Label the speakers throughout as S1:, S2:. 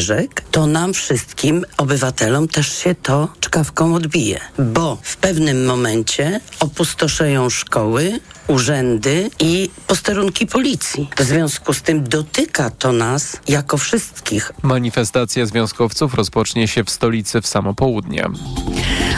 S1: rzek, to nam wszystkim, obywatelom, też się to czkawką odbije, bo w pewnym momencie opustoszeją szkoły, urzędy i posterunki policji. W związku z tym dotyka to nas jako wszystkich.
S2: Manifestacja związkowców rozpocznie się w stolicy w samo południe.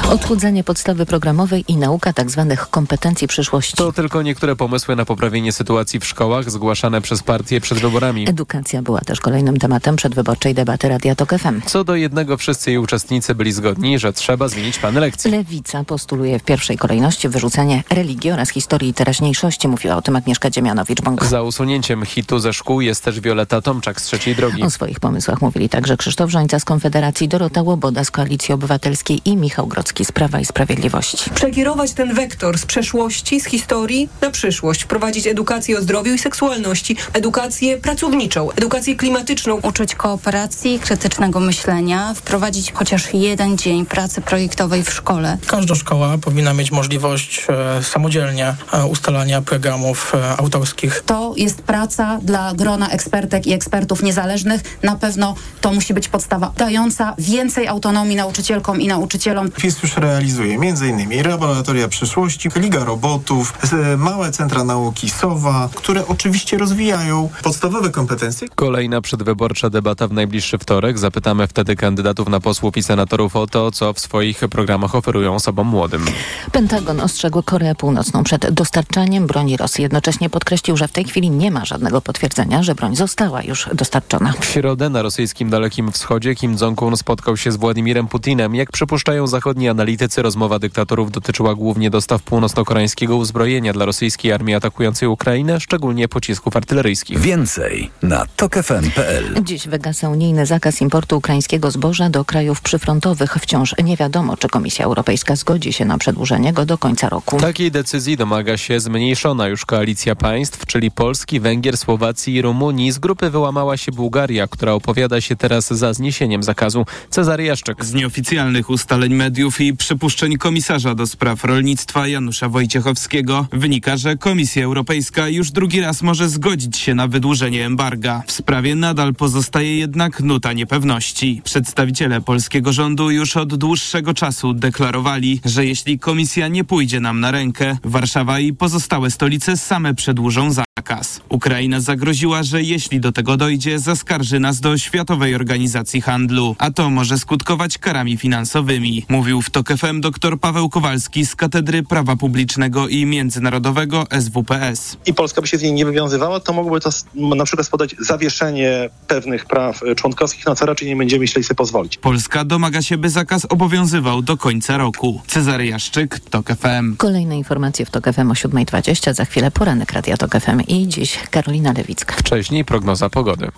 S3: Odchudzanie podstawy programowej i nauka tzw. Tak kompetencji przyszłości.
S2: To tylko niektóre pomysły na poprawienie sytuacji w szkołach zgłaszane przez partie przed wyborami.
S3: Edukacja była też kolejnym tematem przedwyborczej debaty Radia Tok FM.
S2: Co do jednego wszyscy jej uczestnicy byli zgodni, że trzeba zmienić plany lekcji.
S3: Lewica postuluje w pierwszej kolejności wyrzucenie religii oraz historii teraźniejszości, mówiła o tym Agnieszka Dziemianowicz-Bąk.
S2: Za usunięciem hitu ze szkół jest też Wioleta Tomczak z Trzeciej Drogi.
S3: O swoich pomysłach mówili także Krzysztof Żońca z Konfederacji, Dorota Łoboda z Koalicji Obywatelskiej i Michał Grodzki z Prawa i Sprawiedliwości.
S4: Przekierować ten wektor z przeszłości, z historii na przyszłość. Wprowadzić edukację o zdrowiu i seksualności, edukację pracowniczą, edukację klimatyczną.
S5: Uczyć kooperacji, krytycznego myślenia, wprowadzić chociaż jeden dzień pracy projektowej w szkole.
S6: Każda szkoła powinna mieć możliwość e, samodzielnie e, ustalania programów e, autorskich.
S7: To jest praca dla grona ekspertek i ekspertów niezależnych. Na pewno to musi być podstawa dająca więcej autonomii nauczycielkom i nauczycielom.
S8: Już realizuje m.in. laboratoria przyszłości, Liga Robotów, małe centra nauki SOWA, które oczywiście rozwijają podstawowe kompetencje.
S2: Kolejna przedwyborcza debata w najbliższy wtorek. Zapytamy wtedy kandydatów na posłów i senatorów o to, co w swoich programach oferują osobom młodym.
S3: Pentagon ostrzegł Koreę Północną przed dostarczaniem broni Rosji. Jednocześnie podkreślił, że w tej chwili nie ma żadnego potwierdzenia, że broń została już dostarczona.
S2: W środę na rosyjskim Dalekim Wschodzie Kim Jong-un spotkał się z Władimirem Putinem. Jak przypuszczają zachodni analitycy, rozmowa dyktatorów dotyczyła głównie dostaw północno-koreańskiego uzbrojenia dla rosyjskiej armii atakującej Ukrainę, szczególnie pocisków artyleryjskich.
S9: Więcej na tokefm.pl
S3: Dziś wygasa unijny zakaz importu ukraińskiego zboża do krajów przyfrontowych. Wciąż nie wiadomo, czy Komisja Europejska zgodzi się na przedłużenie go do końca roku.
S2: Takiej decyzji domaga się zmniejszona już koalicja państw, czyli Polski, Węgier, Słowacji i Rumunii. Z grupy wyłamała się Bułgaria, która opowiada się teraz za zniesieniem zakazu. Cezary Jaszczyk.
S10: Z nieoficjalnych ustaleń mediów i przypuszczeń komisarza do spraw rolnictwa Janusza Wojciechowskiego wynika, że Komisja Europejska już drugi raz może zgodzić się na wydłużenie embarga. W sprawie nadal pozostaje jednak nuta niepewności. Przedstawiciele polskiego rządu już od dłuższego czasu deklarowali, że jeśli komisja nie pójdzie nam na rękę, Warszawa i pozostałe stolice same przedłużą zakaz. Ukraina zagroziła, że jeśli do tego dojdzie, zaskarży nas do Światowej Organizacji Handlu, a to może skutkować karami finansowymi, mówił w TOK FM dr Paweł Kowalski z Katedry Prawa Publicznego i Międzynarodowego SWPS.
S11: I Polska by się z niej nie wywiązywała, to mogłoby to na przykład spodać zawieszenie pewnych praw członkowskich, na co raczej nie będziemy myśleli sobie pozwolić.
S10: Polska domaga się, by zakaz obowiązywał do końca roku. Cezary Jaszczyk, TOK FM.
S3: Kolejne informacje w TOK FM o 7.20, za chwilę poranek Radia TOK FM i dziś Karolina Lewicka.
S2: Wcześniej prognoza pogody.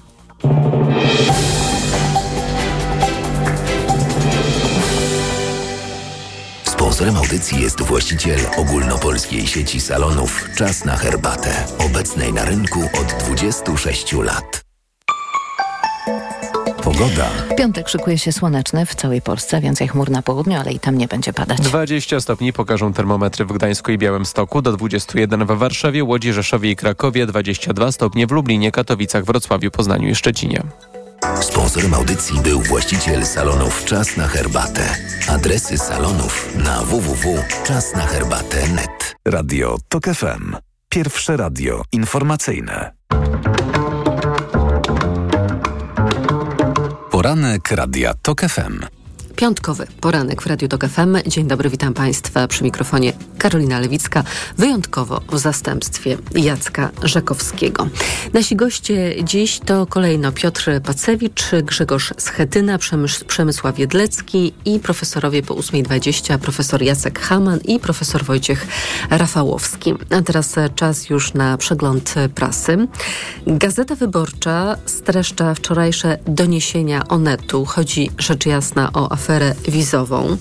S9: Sponsorem audycji jest właściciel ogólnopolskiej sieci salonów Czas na herbatę, obecnej na rynku od 26 lat. Pogoda.
S3: Piątek szykuje się słoneczny w całej Polsce, więcej chmur na południu, ale i tam nie będzie padać.
S2: 20 stopni pokażą termometry w Gdańsku i Białymstoku, do 21 w Warszawie, Łodzi, Rzeszowie i Krakowie, 22 stopnie w Lublinie, Katowicach, Wrocławiu, Poznaniu i Szczecinie.
S9: Sponsorem audycji był właściciel salonów Czas na herbatę. Adresy salonów na www.czasnaherbatę.net.
S12: Radio TOK FM. Pierwsze radio informacyjne. Poranek Radia TOK FM.
S13: Piątkowy poranek w Radiu Tok FM. Dzień dobry, witam Państwa przy mikrofonie Karolina Lewicka, wyjątkowo w zastępstwie Jacka Rzekowskiego. Nasi goście dziś to kolejno Piotr Pacewicz, Grzegorz Schetyna, Przemys Przemysław Jedlecki i profesorowie po 8.20, profesor Jacek Haman i profesor Wojciech Rafałowski. A teraz czas już na przegląd prasy. Gazeta Wyborcza streszcza wczorajsze doniesienia Onetu. Chodzi rzecz jasna o aferę wizową.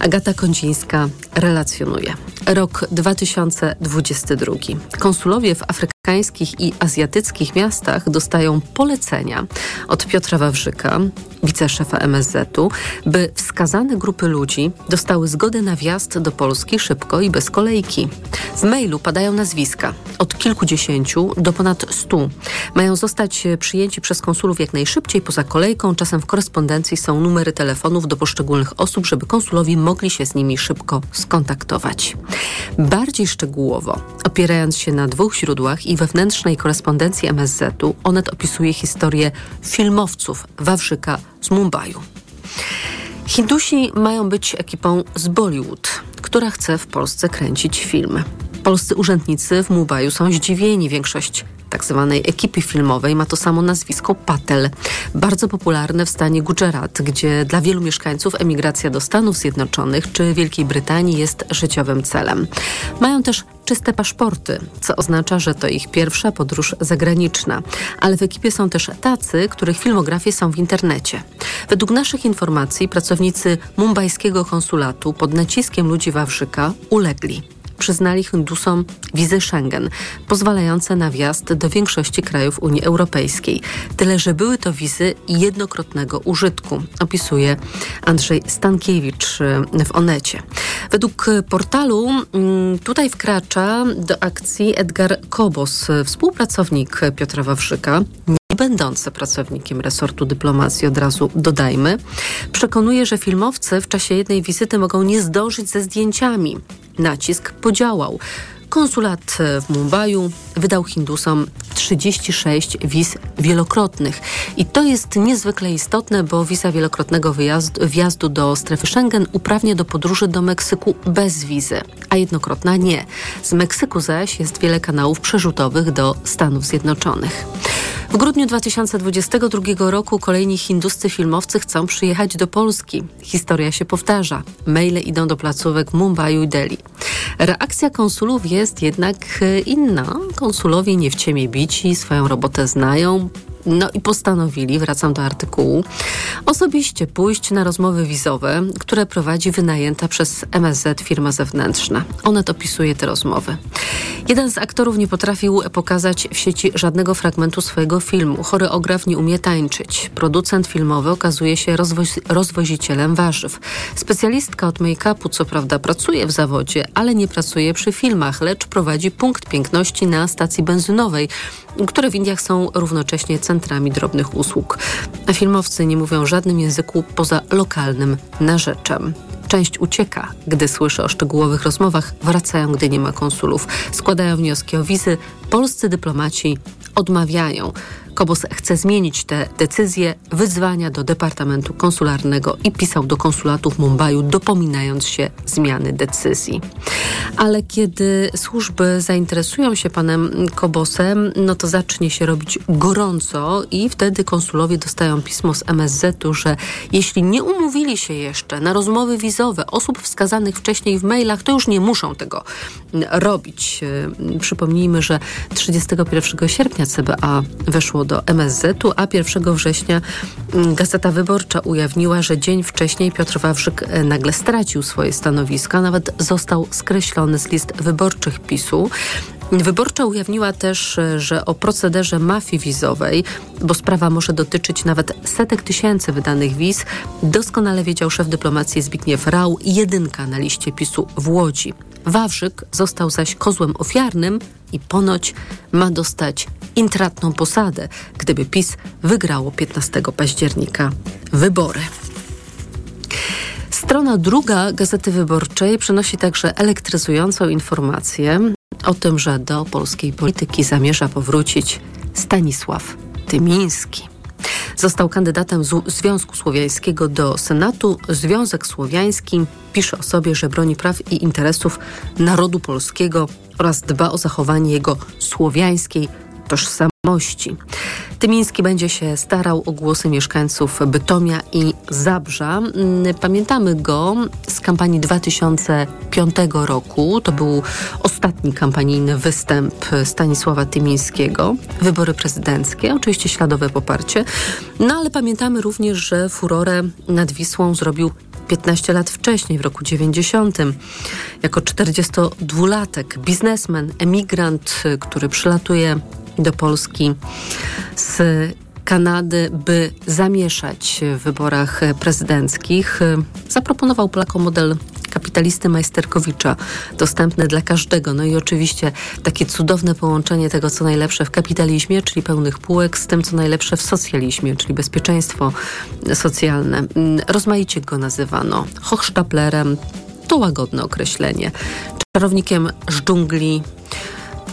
S13: Agata Kondzińska relacjonuje. Rok 2022. Konsulowie w Afryce amerykańskich i azjatyckich miastach dostają polecenia od Piotra Wawrzyka, wiceszefa MSZ-u, by wskazane grupy ludzi dostały zgodę na wjazd do Polski szybko i bez kolejki. W mailu padają nazwiska od kilkudziesięciu do ponad stu. Mają zostać przyjęci przez konsulów jak najszybciej poza kolejką. Czasem w korespondencji są numery telefonów do poszczególnych osób, żeby konsulowi mogli się z nimi szybko skontaktować. Bardziej szczegółowo, opierając się na dwóch źródłach i wewnętrznej korespondencji MSZ-u, Onet opisuje historię filmowców Wawrzyka z Mumbai. Hindusi mają być ekipą z Bollywood, która chce w Polsce kręcić filmy. Polscy urzędnicy w Mumbai są zdziwieni. Większość tak zwanej ekipy filmowej ma to samo nazwisko Patel, bardzo popularne w stanie Gujarat, gdzie dla wielu mieszkańców emigracja do Stanów Zjednoczonych czy Wielkiej Brytanii jest życiowym celem. Mają też czyste paszporty, co oznacza, że to ich pierwsza podróż zagraniczna. Ale w ekipie są też tacy, których filmografie są w internecie. Według naszych informacji pracownicy mumbajskiego konsulatu pod naciskiem ludzi Wawrzyka ulegli przyznali Hindusom wizy Schengen, pozwalające na wjazd do większości krajów Unii Europejskiej. Tyle, że były to wizy jednokrotnego użytku, opisuje Andrzej Stankiewicz w Onecie. Według portalu mm, tutaj wkracza do akcji Edgar Kobos, współpracownik Piotra Wawrzyka, będący pracownikiem resortu dyplomacji, od razu dodajmy, przekonuje, że filmowcy w czasie jednej wizyty mogą nie zdążyć ze zdjęciami. Nacisk podziałał. Konsulat w Mumbai wydał Hindusom 36 wiz wielokrotnych. I to jest niezwykle istotne, bo wiza wielokrotnego wyjazdu, wjazdu do strefy Schengen uprawnia do podróży do Meksyku bez wizy, a jednokrotna nie. Z Meksyku zaś jest wiele kanałów przerzutowych do Stanów Zjednoczonych. W grudniu 2022 roku kolejni hinduscy filmowcy chcą przyjechać do Polski. Historia się powtarza. Maile idą do placówek Mumbai i Delhi. Reakcja konsulów jest jednak inna. Konsulowie nie w ciemię bici, swoją robotę znają, no i postanowili, wracam do artykułu, osobiście pójść na rozmowy wizowe, które prowadzi wynajęta przez MSZ firma zewnętrzna. Onet opisuje te rozmowy. Jeden z aktorów nie potrafił pokazać w sieci żadnego fragmentu swojego filmu. Choreograf nie umie tańczyć. Producent filmowy okazuje się rozwozi rozwozicielem warzyw. Specjalistka od make-upu co prawda pracuje w zawodzie, ale nie pracuje przy filmach, lecz prowadzi punkt piękności na stacji benzynowej, które w Indiach są równocześnie centrami drobnych usług. A filmowcy nie mówią żadnym języku poza lokalnym narzeczem. Część ucieka, gdy słyszy o szczegółowych rozmowach, wracają, gdy nie ma konsulów. Składają wnioski o wizy. Polscy dyplomaci odmawiają. Kobos chce zmienić te decyzje, wyzwania do Departamentu Konsularnego i pisał do konsulatów Mumbai, dopominając się zmiany decyzji. Ale kiedy służby zainteresują się panem Kobosem, no to zacznie się robić gorąco i wtedy konsulowie dostają pismo z MSZ-u, że jeśli nie umówili się jeszcze na rozmowy wizowe osób wskazanych wcześniej w mailach, to już nie muszą tego robić. Przypomnijmy, że 31 sierpnia CBA weszło do MSZ-u, a 1 września mm, Gazeta Wyborcza ujawniła, że dzień wcześniej Piotr Wawrzyk e, nagle stracił swoje stanowiska, nawet został skreślony z list wyborczych PiSu. Wyborcza ujawniła też, e, że o procederze mafii wizowej, bo sprawa może dotyczyć nawet setek tysięcy wydanych wiz, doskonale wiedział szef dyplomacji Zbigniew Rau, jedynka na liście PiSu w Łodzi. Wawrzyk został zaś kozłem ofiarnym i ponoć ma dostać intratną posadę, gdyby PiS wygrało 15 października wybory. Strona druga Gazety Wyborczej przynosi także elektryzującą informację o tym, że do polskiej polityki zamierza powrócić Stanisław Tymiński. Został kandydatem Związku Słowiańskiego do Senatu. Związek Słowiański pisze o sobie, że broni praw i interesów narodu polskiego oraz dba o zachowanie jego słowiańskiej tożsamości. Tymiński będzie się starał o głosy mieszkańców Bytomia i Zabrza. Mm, pamiętamy go z kampanii 2005 roku. To był ostatni kampanijny występ Stanisława Tymińskiego. Wybory prezydenckie, oczywiście śladowe poparcie. No ale pamiętamy również, że furorę nad Wisłą zrobił 15 lat wcześniej, w roku 90, jako 42-latek, biznesmen, emigrant, który przylatuje do Polski z Kanady, by zamieszać w wyborach prezydenckich, zaproponował Polakom model kapitalisty Majsterkowicza, dostępny dla każdego. No i oczywiście takie cudowne połączenie tego, co najlepsze w kapitalizmie, czyli pełnych półek, z tym, co najlepsze w socjalizmie, czyli bezpieczeństwo socjalne. Rozmaicie go nazywano. Hochstaplerem to łagodne określenie. Czarownikiem z dżungli,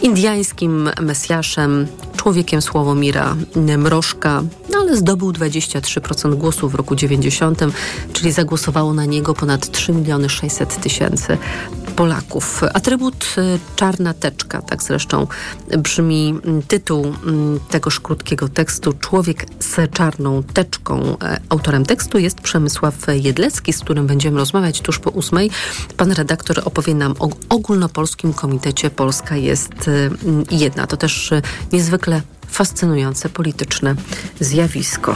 S13: indiańskim mesjaszem, człowiekiem Sławomira Mrożka, no ale zdobył 23% głosów w roku 90, czyli zagłosowało na niego ponad 3 miliony 600 tysięcy Polaków. Atrybut y, czarna teczka, tak zresztą brzmi mm, tytuł mm, tegoż krótkiego tekstu. Człowiek z czarną teczką. E, autorem tekstu jest Przemysław Jedlecki, z którym będziemy rozmawiać tuż po ósmej. Pan redaktor opowie nam o ogólnopolskim komitecie Polska jest y, jedna. To też y, niezwykle fascynujące polityczne zjawisko.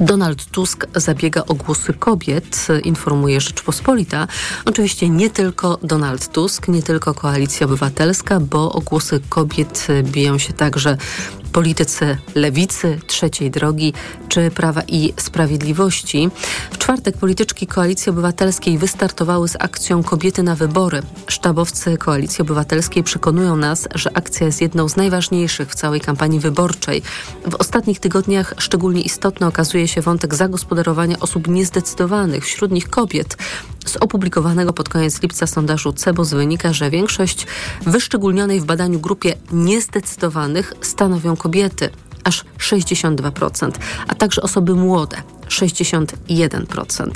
S13: Donald Tusk zabiega o głosy kobiet, informuje Rzeczpospolita. Oczywiście nie tylko Donald Tusk, nie tylko Koalicja Obywatelska, bo o głosy kobiet biją się także politycy lewicy, trzeciej drogi czy Prawa i Sprawiedliwości. W czwartek polityczki Koalicji Obywatelskiej wystartowały z akcją Kobiety na wybory. Sztabowcy Koalicji Obywatelskiej przekonują nas, że akcja jest jedną z najważniejszych w całej kampanii wyborczej. W ostatnich tygodniach szczególnie istotny okazuje się wątek zagospodarowania osób niezdecydowanych, wśród nich kobiet. Z opublikowanego pod koniec lipca sondażu CEBOS wynika, że większość wyszczególnionej w badaniu grupie niezdecydowanych stanowią kobiety aż 62%, a także osoby młode 61%.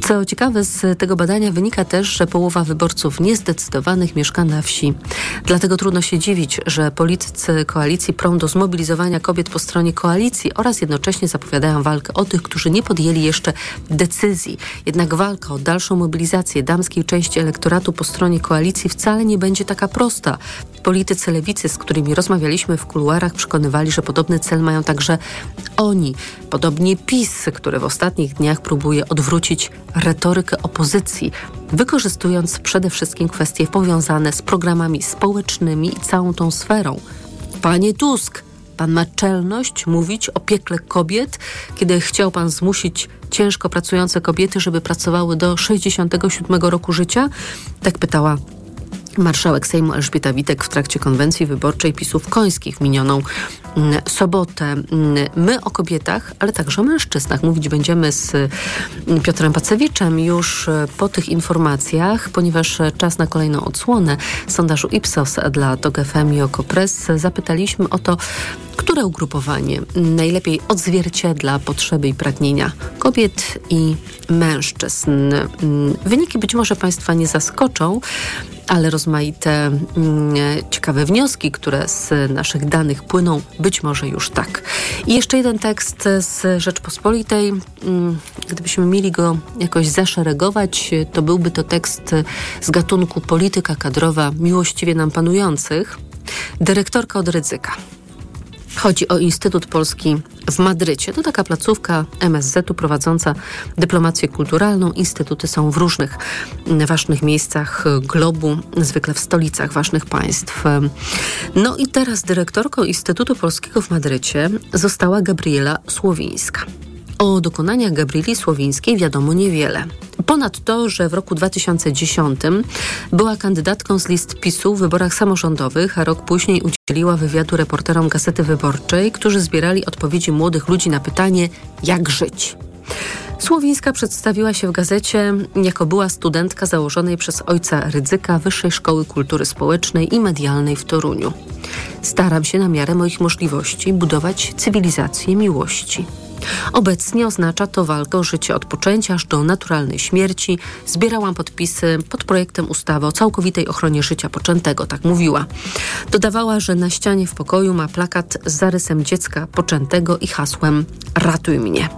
S13: Co ciekawe, z tego badania wynika też, że połowa wyborców niezdecydowanych mieszka na wsi. Dlatego trudno się dziwić, że politycy koalicji prą do zmobilizowania kobiet po stronie koalicji oraz jednocześnie zapowiadają walkę o tych, którzy nie podjęli jeszcze decyzji. Jednak walka o dalszą mobilizację damskiej części elektoratu po stronie koalicji wcale nie będzie taka prosta. Politycy lewicy, z którymi rozmawialiśmy w kuluarach, przekonywali, że podobny cel mają także oni. Podobnie PiS, który w ostatnich dniach próbuje odwrócić retorykę opozycji, wykorzystując przede wszystkim kwestie powiązane z programami społecznymi i całą tą sferą. Panie Tusk, pan ma czelność mówić o piekle kobiet, kiedy chciał pan zmusić ciężko pracujące kobiety, żeby pracowały do 67 roku życia? Tak pytała Marszałek Sejmu Elżbieta Witek w trakcie konwencji wyborczej pisów końskich w minioną mm, sobotę. Mm, my o kobietach, ale także o mężczyznach mówić będziemy z mm, Piotrem Pacewiczem już e, po tych informacjach, ponieważ czas na kolejną odsłonę sondażu Ipsos dla TOG FM i Okopres zapytaliśmy o to, które ugrupowanie najlepiej odzwierciedla potrzeby i pragnienia kobiet i mężczyzn. Wyniki być może Państwa nie zaskoczą, ale rozmaite mm, ciekawe wnioski, które z naszych danych płyną, być może już tak. I jeszcze jeden tekst z Rzeczpospolitej. Mm, gdybyśmy mieli go jakoś zaszeregować, to byłby to tekst z gatunku polityka kadrowa miłościwie nam panujących. Dyrektorka od ryzyka. Chodzi o Instytut Polski w Madrycie. To taka placówka MSZ-u prowadząca dyplomację kulturalną. Instytuty są w różnych ważnych miejscach globu, zwykle w stolicach ważnych państw. No i teraz dyrektorką Instytutu Polskiego w Madrycie została Gabriela Słowińska. O dokonaniach Gabrieli Słowińskiej wiadomo niewiele. Ponad to, że w roku 2010 była kandydatką z list PiSu w wyborach samorządowych, a rok później udzieliła wywiadu reporterom Gazety Wyborczej, którzy zbierali odpowiedzi młodych ludzi na pytanie, jak żyć. Słowińska przedstawiła się w gazecie jako była studentka założonej przez ojca Rydzyka Wyższej Szkoły Kultury Społecznej i Medialnej w Toruniu. Staram się na miarę moich możliwości budować cywilizację miłości. Obecnie oznacza to walkę o życie od poczęcia aż do naturalnej śmierci. Zbierałam podpisy pod projektem ustawy o całkowitej ochronie życia poczętego, tak mówiła. Dodawała, że na ścianie w pokoju ma plakat z zarysem dziecka poczętego i hasłem Ratuj mnie.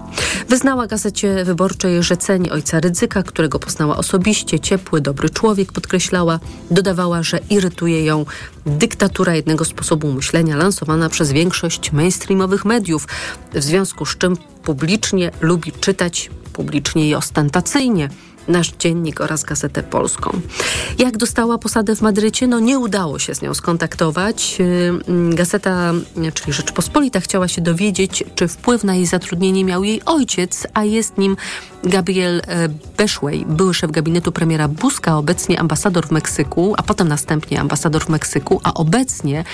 S13: Wyznała gazecie wyborczej, że ceni ojca Rydzyka, którego poznała osobiście, ciepły, dobry człowiek, podkreślała. Dodawała, że irytuje ją dyktatura jednego sposobu myślenia lansowana przez większość mainstreamowych mediów, w związku z czym publicznie lubi czytać, publicznie i ostentacyjnie nasz dziennik oraz Gazetę Polską. Jak dostała posadę w Madrycie? No nie udało się z nią skontaktować. Y, Gazeta, czyli Rzeczpospolita, chciała się dowiedzieć, czy wpływ na jej zatrudnienie miał jej ojciec, a jest nim Gabriel e, Beszway, były szef gabinetu premiera Buzka, obecnie ambasador w Meksyku, a potem następnie ambasador w Meksyku, a obecnie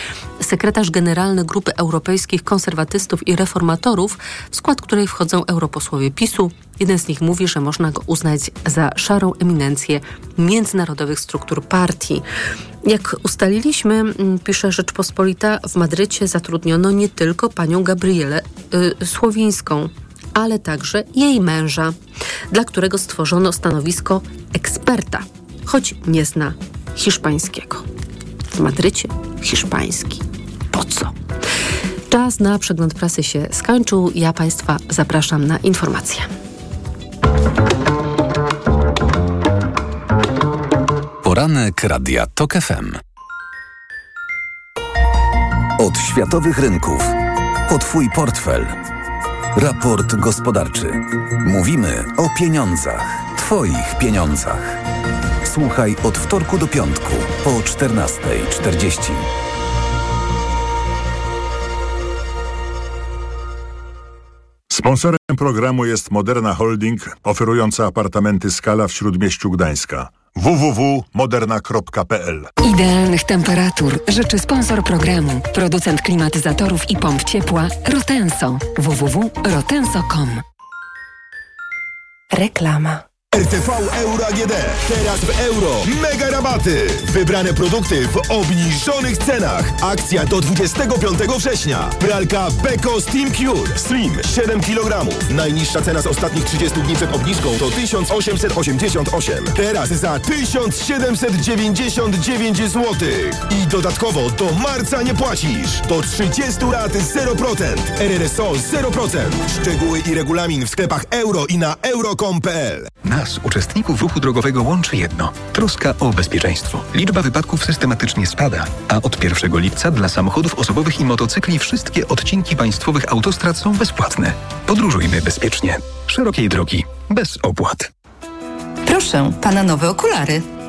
S13: sekretarz generalny Grupy Europejskich Konserwatystów i Reformatorów, w skład której wchodzą europosłowie PiSu. Jeden z nich mówi, że można go uznać za szarą eminencję międzynarodowych struktur partii. Jak ustaliliśmy, pisze Rzeczpospolita, w Madrycie zatrudniono nie tylko panią Gabrielę y, Słowińską, ale także jej męża, dla którego stworzono stanowisko eksperta, choć nie zna hiszpańskiego. W Madrycie hiszpański. Po co? Czas na przegląd prasy się skończył. Ja Państwa zapraszam na informacje.
S12: Poranek Radia TOK FM. Od światowych rynków po Twój portfel. Raport gospodarczy. Mówimy o pieniądzach. Twoich pieniądzach. Słuchaj od wtorku do piątku po 14.40.
S14: Sponsorem programu jest Moderna Holding, oferująca apartamenty Skala w Śródmieściu Gdańska. www.moderna.pl
S15: Idealnych temperatur życzy sponsor programu, producent klimatyzatorów i pomp ciepła Rotenso. www.rotenso.com
S16: Reklama RTV Euro AGD. Teraz w euro. Mega rabaty. Wybrane produkty w obniżonych cenach. Akcja do 25 września. Pralka Beko Steam Cure. Slim 7 kg. Najniższa cena z ostatnich 30 dni przed obniżką to 1888. Teraz za 1799 zł. I dodatkowo do marca nie płacisz. Do 30 lat 0%. RRSO 0%. Szczegóły i regulamin w sklepach euro i na euro.com.pl.
S17: Nas, uczestników ruchu drogowego, łączy jedno troska o bezpieczeństwo. Liczba wypadków systematycznie spada, a od 1 lipca dla samochodów osobowych i motocykli wszystkie odcinki państwowych autostrad są bezpłatne. Podróżujmy bezpiecznie. Szerokiej drogi, bez opłat.
S18: Proszę, pana nowe okulary.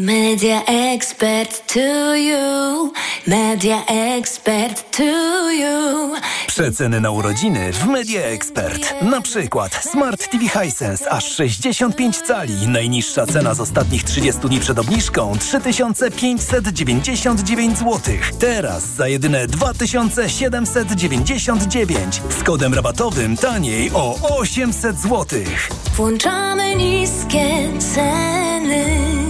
S19: Media expert to you. Media expert to you.
S20: Przeceny na urodziny w Media Expert. Na przykład Smart TV Hisense aż 65 cali. Najniższa cena z ostatnich 30 dni przed obniżką 3599 zł. Teraz za jedyne 2799 z kodem rabatowym taniej o 800 zł.
S19: Włączamy niskie ceny.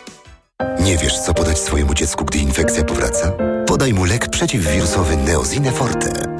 S21: Nie wiesz, co podać swojemu dziecku, gdy infekcja powraca? Podaj mu lek przeciwwirusowy Neozine Forte.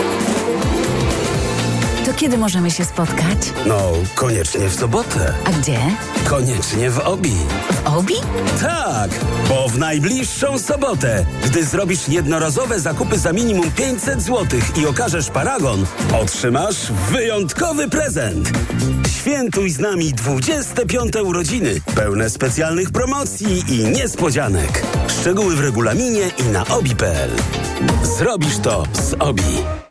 S22: Kiedy możemy się spotkać?
S23: No, koniecznie w sobotę.
S22: A gdzie?
S23: Koniecznie w Obi.
S22: W Obi?
S23: Tak, bo w najbliższą sobotę, gdy zrobisz jednorazowe zakupy za minimum 500 zł i okażesz paragon, otrzymasz wyjątkowy prezent. Świętuj z nami 25 urodziny, pełne specjalnych promocji i niespodzianek. Szczegóły w regulaminie i na obi.pl. Zrobisz to z Obi.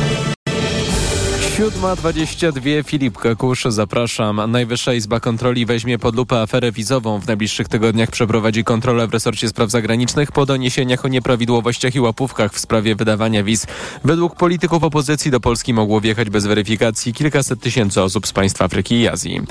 S2: 7.22 Filip Kakusz, zapraszam. Najwyższa Izba Kontroli weźmie pod lupę aferę wizową. W najbliższych tygodniach przeprowadzi kontrolę w resorcie spraw zagranicznych po doniesieniach o nieprawidłowościach i łapówkach w sprawie wydawania wiz. Według polityków opozycji do Polski mogło wjechać bez weryfikacji kilkaset tysięcy osób z państw Afryki i Azji.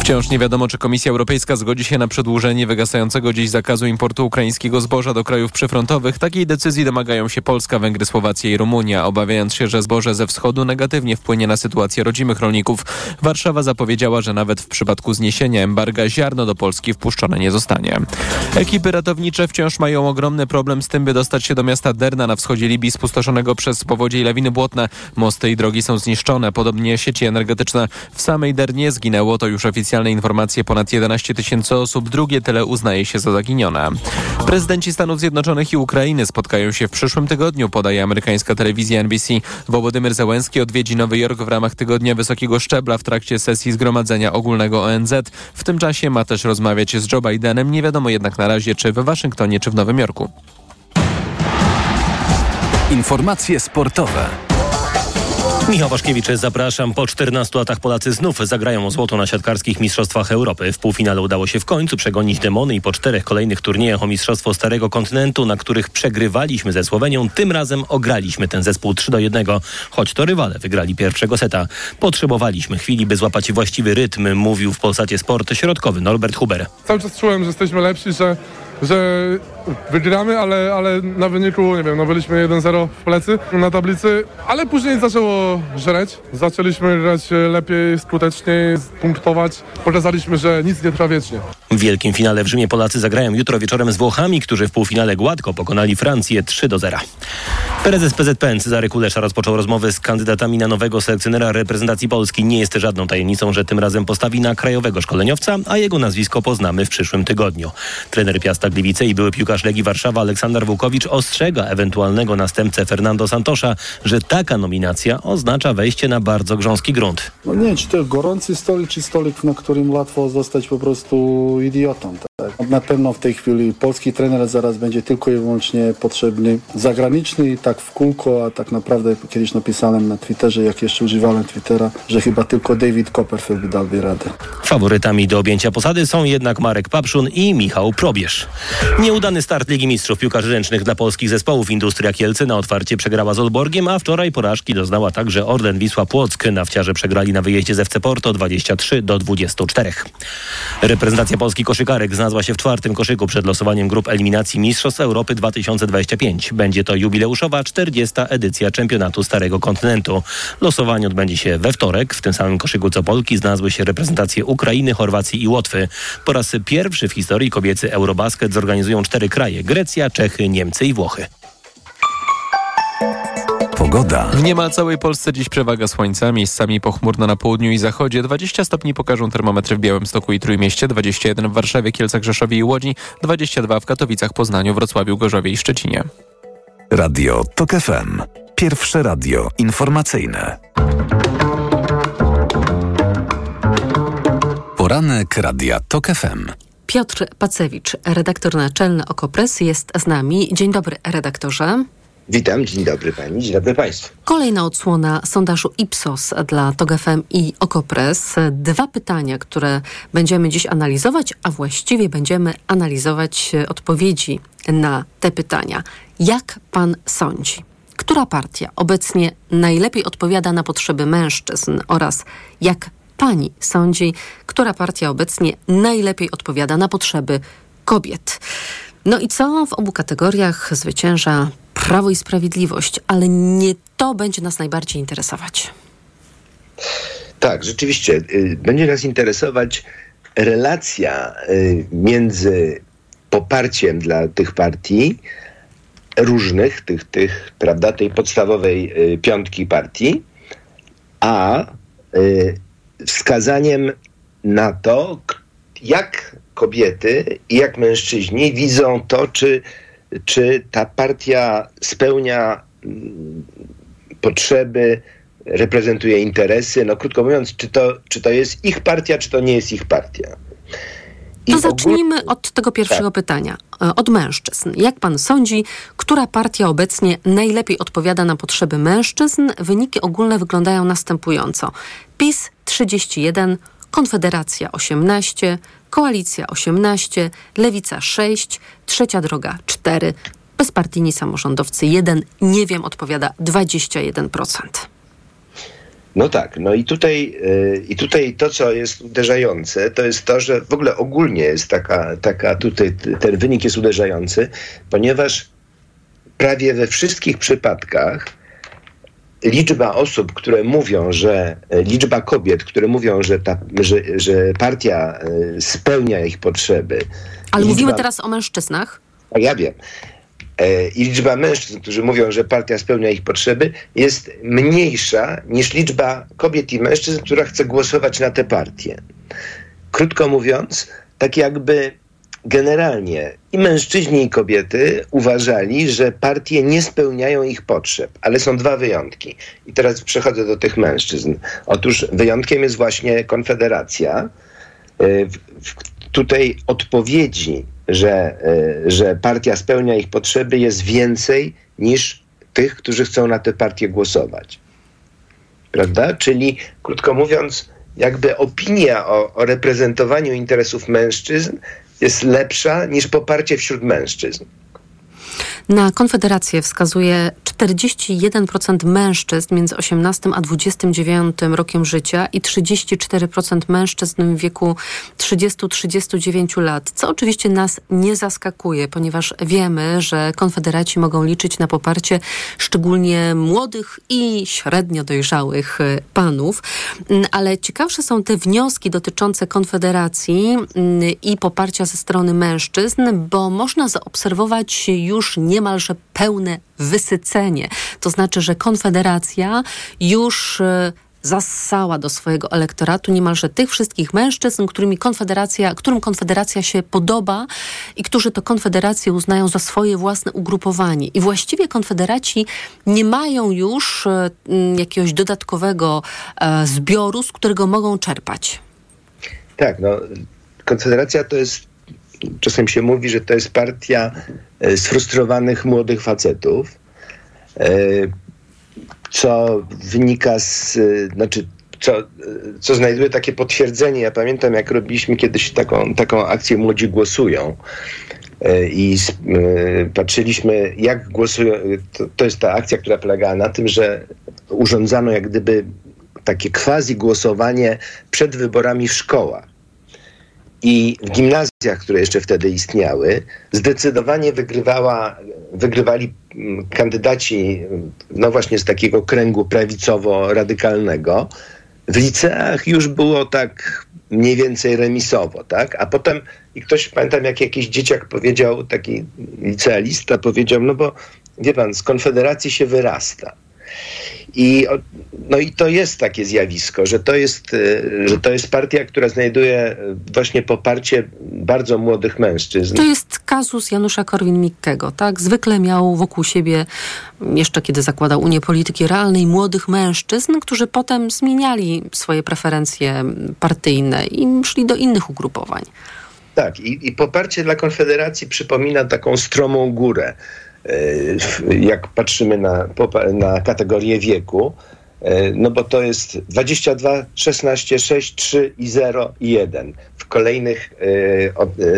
S2: Wciąż nie wiadomo, czy Komisja Europejska zgodzi się na przedłużenie wygasającego dziś zakazu importu ukraińskiego zboża do krajów przyfrontowych. Takiej decyzji domagają się Polska, Węgry, Słowacja i Rumunia, obawiając się, że zboże ze wschodu negatywnie wpłynie na sytuację rodzimych rolników. Warszawa zapowiedziała, że nawet w przypadku zniesienia embarga ziarno do Polski wpuszczone nie zostanie. Ekipy ratownicze wciąż mają ogromny problem z tym, by dostać się do miasta Derna na wschodzie Libii spustoszonego przez powodzie i lawiny błotne. Mosty i drogi są zniszczone, podobnie sieci energetyczne. W samej Dernie zginęło, to już oficjalne informacje, ponad 11 tysięcy osób. Drugie tyle uznaje się za zaginione. Prezydenci Stanów Zjednoczonych i Ukrainy spotkają się w przyszłym tygodniu, podaje amerykańska telewizja NBC. Wołodymyr Zełenski odwiedzi Nowy Jork w ramach tygodnia wysokiego szczebla w trakcie sesji Zgromadzenia Ogólnego ONZ. W tym czasie ma też rozmawiać z Joe Bidenem. Nie wiadomo jednak na razie, czy w Waszyngtonie, czy w Nowym Jorku.
S12: Informacje sportowe.
S24: Michał Waszkiewicz, zapraszam. Po 14 latach Polacy znów zagrają o złoto na siatkarskich Mistrzostwach Europy. W półfinale udało się w końcu przegonić demony i po czterech kolejnych turniejach o Mistrzostwo Starego Kontynentu, na których przegrywaliśmy ze Słowenią, tym razem ograliśmy ten zespół 3 do 1, choć to rywale wygrali pierwszego seta. Potrzebowaliśmy chwili, by złapać właściwy rytm, mówił w Polsacie Sport środkowy Norbert Huber.
S25: Cały czas czułem, że jesteśmy lepsi, że że wygramy, ale, ale na wyniku, nie wiem, no byliśmy 1-0 w plecy na tablicy, ale później zaczęło żreć. Zaczęliśmy grać lepiej, skuteczniej, punktować. Pokazaliśmy, że nic nie trwa wiecznie.
S24: W wielkim finale w Rzymie Polacy zagrają jutro wieczorem z Włochami, którzy w półfinale gładko pokonali Francję 3 do 0. Prezes PZPN Cezary Kulesza rozpoczął rozmowy z kandydatami na nowego selekcjonera reprezentacji Polski. Nie jest żadną tajemnicą, że tym razem postawi na krajowego szkoleniowca, a jego nazwisko poznamy w przyszłym tygodniu. Trener Piasta Gliwice i były piłkarz Legii Warszawa Aleksander Włukowicz ostrzega ewentualnego następcę Fernando Santosza, że taka nominacja oznacza wejście na bardzo grząski grunt.
S26: No nie, czy to gorący stolik, czy stolik, na którym łatwo zostać po prostu idiotą. Tak? Na pewno w tej chwili polski trener zaraz będzie tylko i wyłącznie potrzebny zagraniczny i tak w kółko, a tak naprawdę kiedyś napisałem na Twitterze, jak jeszcze używałem Twittera, że chyba tylko David Copperfield dałby radę.
S24: Faworytami do objęcia posady są jednak Marek Papszun i Michał Probierz. Nieudany start Ligi Mistrzów Piłkarzy Ręcznych dla polskich zespołów Industria Kielce na otwarcie przegrała z Olborgiem, a wczoraj porażki doznała także Orlen Wisła Płock. Nawciarze przegrali na wyjeździe z FC Porto 23 do 24. Reprezentacja Polski koszykarek znalazła się w czwartym koszyku przed losowaniem grup eliminacji Mistrzostw Europy 2025. Będzie to jubileuszowa 40. edycja czempionatu Starego Kontynentu. Losowanie odbędzie się we wtorek. W tym samym koszyku co Polki znalazły się reprezentacje Ukrainy, Chorwacji i Łotwy. Po raz pierwszy w historii kobiecy Eurobasket zorganizują cztery kraje: Grecja, Czechy, Niemcy i Włochy.
S12: Pogoda.
S2: W niemal całej Polsce dziś przewaga słońca, miejscami pochmurno na południu i zachodzie. 20 stopni pokażą termometry w Białymstoku i Trójmieście, 21 w Warszawie, Kielcach, Rzeszowie i Łodzi, 22 w Katowicach, Poznaniu, Wrocławiu, Gorzowie i Szczecinie.
S12: Radio TOK FM. Pierwsze radio informacyjne. Poranek Radia TOK FM.
S13: Piotr Pacewicz, redaktor naczelny Okopres jest z nami. Dzień dobry, redaktorze.
S27: Witam, dzień dobry pani, dzień dobry państwu.
S13: Kolejna odsłona sondażu Ipsos dla TOG FM i Okopres. Dwa pytania, które będziemy dziś analizować, a właściwie będziemy analizować odpowiedzi na te pytania. Jak pan sądzi? Która partia obecnie najlepiej odpowiada na potrzeby mężczyzn oraz jak pani sądzi, która partia obecnie najlepiej odpowiada na potrzeby kobiet? No i co w obu kategoriach zwycięża Prawo i Sprawiedliwość, ale nie to będzie nas najbardziej interesować.
S27: Tak, rzeczywiście. y, Będzie nas interesować relacja y, między poparciem dla tych partii różnych, tych, tych, prawda, tej podstawowej y, piątki partii, a wskazaniem na to, jak kobiety i jak mężczyźni widzą to, czy, czy ta partia spełnia mm, potrzeby, reprezentuje interesy. No krótko mówiąc, czy to, czy to jest ich partia, czy to nie jest ich partia.
S13: To zacznijmy od tego pierwszego pytania. E, Od mężczyzn. Jak pan sądzi, która partia obecnie najlepiej odpowiada na potrzeby mężczyzn? Wyniki ogólne wyglądają następująco. PiS 31, Konfederacja 18, Koalicja 18, Lewica 6, Trzecia Droga 4, bezpartyjni samorządowcy 1, nie wiem, odpowiada 21%.
S27: No tak, no i tutaj, y, i tutaj to, co jest uderzające, to jest to, że w ogóle ogólnie jest taka, taka tutaj ten wynik jest uderzający, ponieważ prawie we wszystkich przypadkach liczba osób, które mówią, że liczba kobiet, które mówią, że, ta, że, że partia y, spełnia ich potrzeby.
S13: Ale
S27: liczba-
S13: mówimy teraz o mężczyznach.
S27: a ja wiem. E, I liczba mężczyzn, którzy mówią, że partia spełnia ich potrzeby, jest mniejsza niż liczba kobiet i mężczyzn, która chce głosować na tę partię. Krótko mówiąc, tak jakby generalnie i mężczyźni, i kobiety uważali, że partie nie spełniają ich potrzeb, ale są dwa wyjątki. I teraz przechodzę do tych mężczyzn. Otóż wyjątkiem jest właśnie Konfederacja. E, w- w- Tutaj odpowiedzi, że, e, że partia spełnia ich potrzeby, jest więcej niż tych, którzy chcą na tę partię głosować. Prawda? Czyli, krótko mówiąc, jakby opinia o, o reprezentowaniu interesów mężczyzn jest lepsza niż poparcie wśród mężczyzn.
S13: Na Konfederację wskazuje 41% mężczyzn między 18 a 29 rokiem życia i 34% mężczyzn w wieku 30-39 lat, co oczywiście nas nie zaskakuje, ponieważ wiemy, że konfederaci mogą liczyć na poparcie szczególnie młodych i średnio dojrzałych y, panów. Mm, Ale ciekawsze są te wnioski dotyczące Konfederacji mm, i poparcia ze strony mężczyzn, bo można zaobserwować już niemalże pełne wysycenie. To znaczy, że Konfederacja już y, zassała do swojego elektoratu niemalże tych wszystkich mężczyzn, którymi Konfederacja, którym Konfederacja się podoba i którzy to Konfederację uznają za swoje własne ugrupowanie. I właściwie Konfederaci nie mają już e, jakiegoś dodatkowego e, zbioru, z którego mogą czerpać.
S27: Tak, no, Konfederacja to jest, czasem się mówi, że to jest partia e, sfrustrowanych młodych facetów, e, co wynika z, e, znaczy, co, co znajduje takie potwierdzenie. Ja pamiętam, jak robiliśmy kiedyś taką, taką akcję Młodzi Głosują i patrzyliśmy, jak głosują. To, to jest ta akcja, która polegała na tym, że urządzano jak gdyby takie quasi głosowanie przed wyborami w szkołach. I w gimnazjach, które jeszcze wtedy istniały, zdecydowanie wygrywała, wygrywali mm, kandydaci, mm, no właśnie z takiego kręgu prawicowo-radykalnego. W liceach już było tak mniej więcej remisowo, tak? A potem, i ktoś, pamiętam, jak jakiś dzieciak powiedział, taki licealista powiedział, no bo wie pan, z Konfederacji się wyrasta. I, no i to jest takie zjawisko, że to jest, e, że to jest partia, która znajduje e, właśnie poparcie bardzo młodych mężczyzn.
S13: To jest kazus Janusza Korwin-Mikkego, tak? Zwykle miał wokół siebie, jeszcze kiedy zakładał Unię Polityki Realnej, młodych mężczyzn, którzy potem zmieniali swoje preferencje partyjne i szli do innych ugrupowań.
S27: Tak, i, i poparcie dla Konfederacji przypomina taką stromą górę. E, Jak patrzymy na, na kategorię wieku, e, no bo to jest 22, 16, 6, 3 i 0 i 1 w kolejnych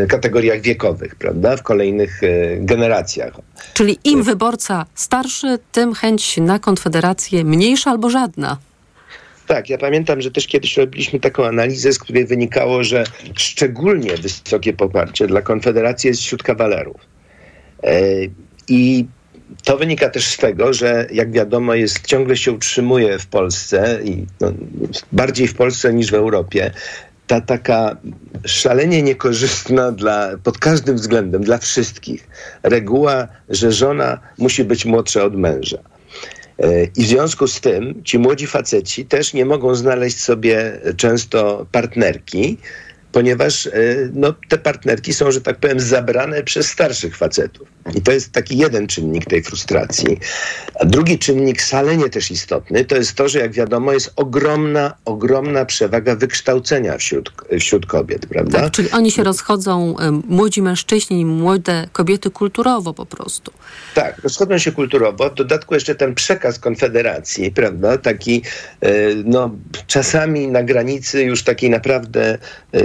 S27: e, kategoriach wiekowych, prawda? W kolejnych generacjach.
S13: Czyli im wyborca starszy, tym chęć na konfederację mniejsza albo żadna.
S27: Tak, ja pamiętam, że też kiedyś robiliśmy taką analizę, z której wynikało, że szczególnie wysokie poparcie dla Konfederacji jest wśród kawalerów. I to wynika też z tego, że jak wiadomo, jest, ciągle się utrzymuje w Polsce i no, bardziej w Polsce niż w Europie ta taka szalenie niekorzystna dla, pod każdym względem dla wszystkich reguła, że żona musi być młodsza od męża. E, I w związku z tym ci młodzi faceci też nie mogą znaleźć sobie często partnerki, ponieważ e, no, te partnerki są, że tak powiem, zabrane przez starszych facetów. I to jest taki jeden czynnik tej frustracji. A drugi czynnik, szalenie też istotny, to jest to, że jak wiadomo, jest ogromna, ogromna przewaga wykształcenia wśród, wśród kobiet, prawda?
S13: Tak, czyli oni się rozchodzą, młodzi mężczyźni, młode kobiety kulturowo po prostu.
S27: Tak, rozchodzą się kulturowo. W dodatku jeszcze ten przekaz Konfederacji, prawda? Taki, e, no, czasami na granicy już takiej naprawdę e,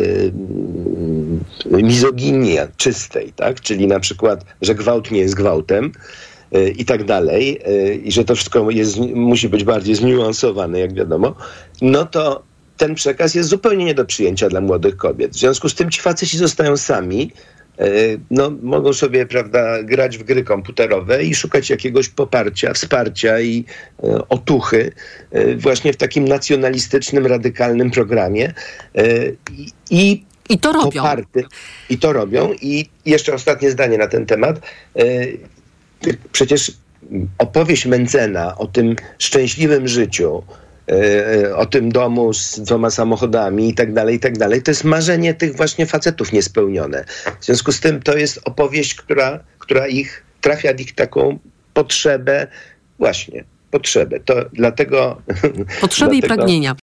S27: mizoginii czystej, tak? Czyli na przykład, że gwałt nie jest gwałtem e, i tak dalej, i że to wszystko jest, musi być bardziej zniuansowane, jak wiadomo, no to ten przekaz jest zupełnie nie do przyjęcia dla młodych kobiet. W związku z tym ci faceci zostają sami, no, mogą sobie, prawda, grać w gry komputerowe i szukać jakiegoś poparcia, wsparcia i e, otuchy e, właśnie w takim nacjonalistycznym, radykalnym programie. E, i, i
S13: I to robią.
S27: Poparty, I to robią. I jeszcze ostatnie zdanie na ten temat. E, Przecież opowieść Mencena o tym szczęśliwym życiu, e, o tym domu z dwoma samochodami i tak dalej, i tak dalej, to jest marzenie tych właśnie facetów niespełnione. W związku z tym to jest opowieść, która, która ich trafia ich taką potrzebę, właśnie, potrzebę. To dlatego...
S13: Potrzeby i
S27: dlatego-
S13: pragnienia.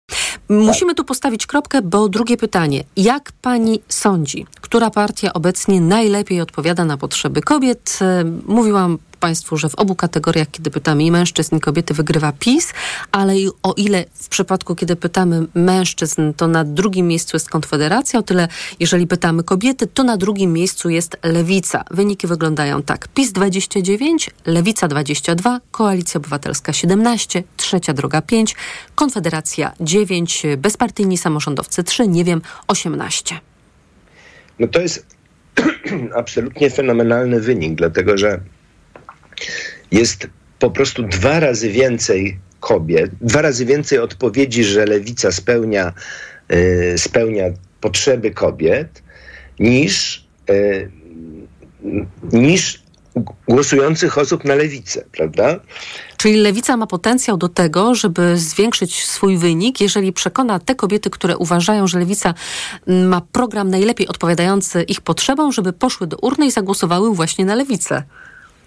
S13: Musimy tu postawić kropkę, bo drugie pytanie. Jak pani sądzi, która partia obecnie najlepiej odpowiada na potrzeby kobiet? E, Mówiłam Państwu, że w obu kategoriach, kiedy pytamy i mężczyzn, i kobiety, wygrywa PiS, ale i o ile w przypadku, kiedy pytamy mężczyzn, to na drugim miejscu jest Konfederacja, o tyle jeżeli pytamy kobiety, to na drugim miejscu jest Lewica. Wyniki wyglądają tak. PiS 29, Lewica 22, Koalicja Obywatelska 17, Trzecia Droga 5, Konfederacja 9, bezpartyjni samorządowcy 3, nie wiem, 18.
S27: No to jest absolutnie fenomenalny wynik, dlatego że jest po prostu dwa razy więcej kobiet, dwa razy więcej odpowiedzi, że lewica spełnia, y, spełnia potrzeby kobiet, niż, y, niż głosujących osób na lewicę, prawda?
S13: Czyli lewica ma potencjał do tego, żeby zwiększyć swój wynik, jeżeli przekona te kobiety, które uważają, że lewica ma program najlepiej odpowiadający ich potrzebom, żeby poszły do urny i zagłosowały właśnie na lewicę.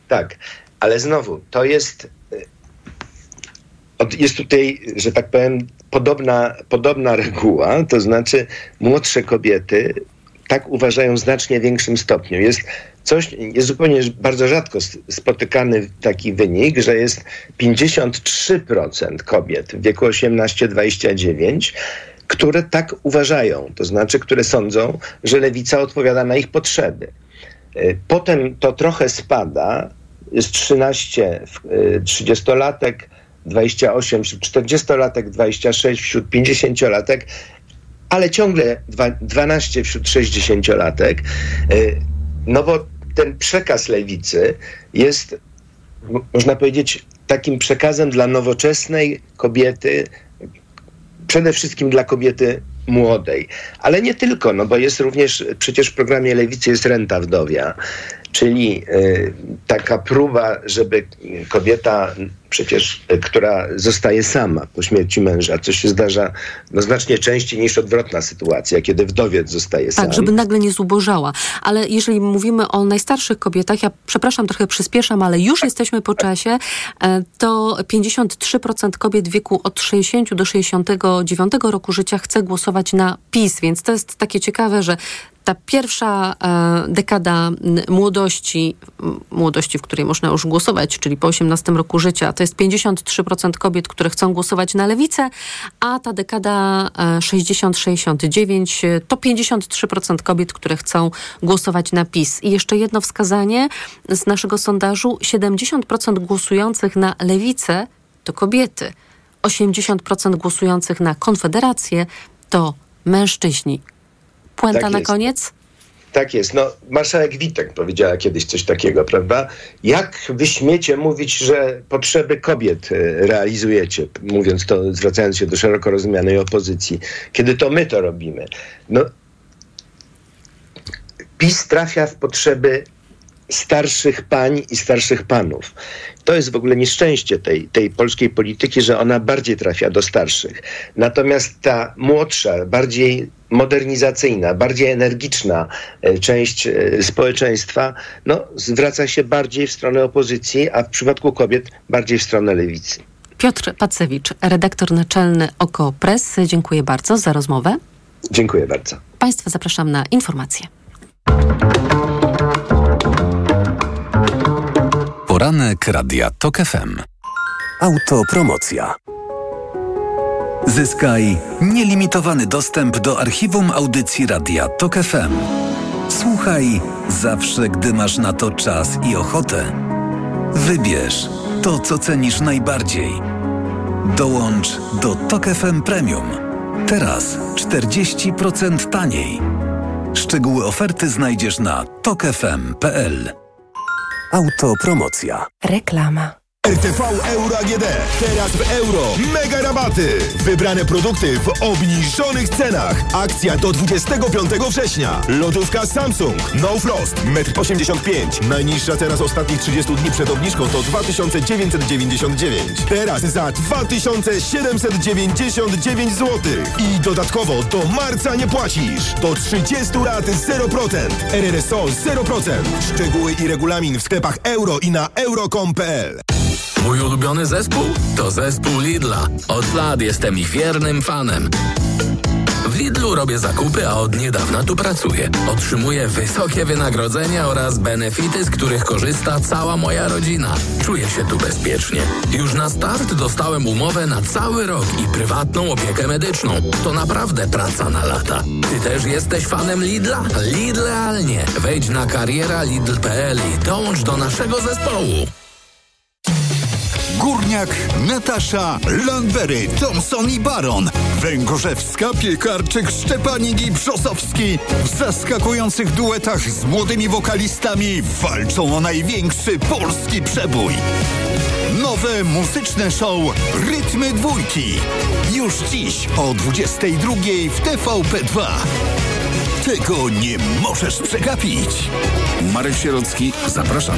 S27: Tak, ale znowu, to jest. od- Jest tutaj, że tak powiem, podobna, podobna reguła, to znaczy młodsze kobiety tak uważają w znacznie większym stopniu. Jest coś, jest zupełnie bardzo rzadko spotykany taki wynik, że jest 53% kobiet w wieku 18-29, które tak uważają, to znaczy, które sądzą, że lewica odpowiada na ich potrzeby. Y, Potem to trochę spada, jest 13 w- y, 30-latek, 28 wśród 40-latek, 26 wśród 50-latek, ale ciągle dwa- 12 wśród 60-latek. Y, No bo ten przekaz lewicy jest, można powiedzieć, takim przekazem dla nowoczesnej kobiety, przede wszystkim dla kobiety młodej. Ale nie tylko, no bo jest również, przecież w programie Lewicy jest renta wdowia, czyli y, taka próba, żeby kobieta przecież, y, która zostaje sama po śmierci męża, co się zdarza no, znacznie częściej niż odwrotna sytuacja, kiedy wdowiec zostaje sam.
S13: Tak, żeby nagle nie zubożała. Ale jeżeli mówimy o najstarszych kobietach, ja przepraszam, trochę przyspieszam, ale już jesteśmy po czasie, e, to 53% kobiet w wieku od 60 do 69 roku życia chce głosować na PiS, więc to jest takie ciekawe, że ta pierwsza e, dekada młodości, młodości, w której można już głosować, czyli po 18 roku życia, to jest 53% kobiet, które chcą głosować na lewicę, a ta dekada e, 60-69 e, to 53% kobiet, które chcą głosować na PiS. I jeszcze jedno wskazanie z naszego sondażu: 70% głosujących na lewicę to kobiety. 80% głosujących na Konfederację to mężczyźni. Puenta
S27: Tak
S13: na
S27: jest.
S13: koniec?
S27: Tak jest. No, marszałek Witek powiedziała kiedyś coś takiego, prawda? Jak wy śmiecie mówić, że potrzeby kobiet e, realizujecie, mówiąc to, zwracając się do szeroko rozumianej opozycji, kiedy to my to robimy? No, PiS trafia w potrzeby starszych pań i starszych panów. To jest w ogóle nieszczęście tej, tej polskiej polityki, że ona bardziej trafia do starszych. Natomiast ta młodsza, bardziej modernizacyjna, bardziej energiczna e, część e, społeczeństwa no, zwraca się bardziej w stronę opozycji, a w przypadku kobiet bardziej w stronę lewicy.
S13: Piotr Pacewicz, redaktor naczelny Oko Press. Dziękuję bardzo za rozmowę.
S27: Dziękuję bardzo.
S13: Państwa zapraszam na informacje.
S12: Poranek Radia TOK FM. Autopromocja. Zyskaj nielimitowany dostęp do archiwum audycji Radia TOK FM. Słuchaj zawsze, gdy masz na to czas i ochotę. Wybierz to, co cenisz najbardziej. Dołącz do TOK FM Premium. Teraz 40% taniej. Szczegóły oferty znajdziesz na tokefm.pl. Autopromocja.
S22: Reklama.
S16: RTV Euro AGD. Teraz w euro. Mega rabaty. Wybrane produkty w obniżonych cenach. Akcja do 25 września. Lodówka Samsung. No Frost. 1,85 m. Najniższa cena z ostatnich 30 dni przed obniżką to 2999. Teraz za 2799 zł. I dodatkowo do marca nie płacisz. Do 30 lat 0%. RRSO 0%. Szczegóły i regulamin w sklepach euro i na euro.com.pl.
S28: Mój ulubiony zespół? To zespół Lidla. Od lat jestem ich wiernym fanem. W Lidlu robię zakupy, a od niedawna tu pracuję. Otrzymuję wysokie wynagrodzenia oraz benefity, z których korzysta cała moja rodzina. Czuję się tu bezpiecznie. Już na start dostałem umowę na cały rok i prywatną opiekę medyczną. To naprawdę praca na lata. Ty też jesteś fanem Lidla? Lidlealnie. Wejdź na kariera lidl.pl i dołącz do naszego zespołu.
S29: Górniak, Natasza, Landberry, Thompson i Baron, Węgorzewska, Piekarczyk, Szczepanik i Brzosowski w zaskakujących duetach z młodymi wokalistami walczą o największy polski przebój. Nowe muzyczne show Rytmy Dwójki. Już dziś o 22 w TVP2. Tego nie możesz przegapić.
S12: Marek Sierocki, zapraszam.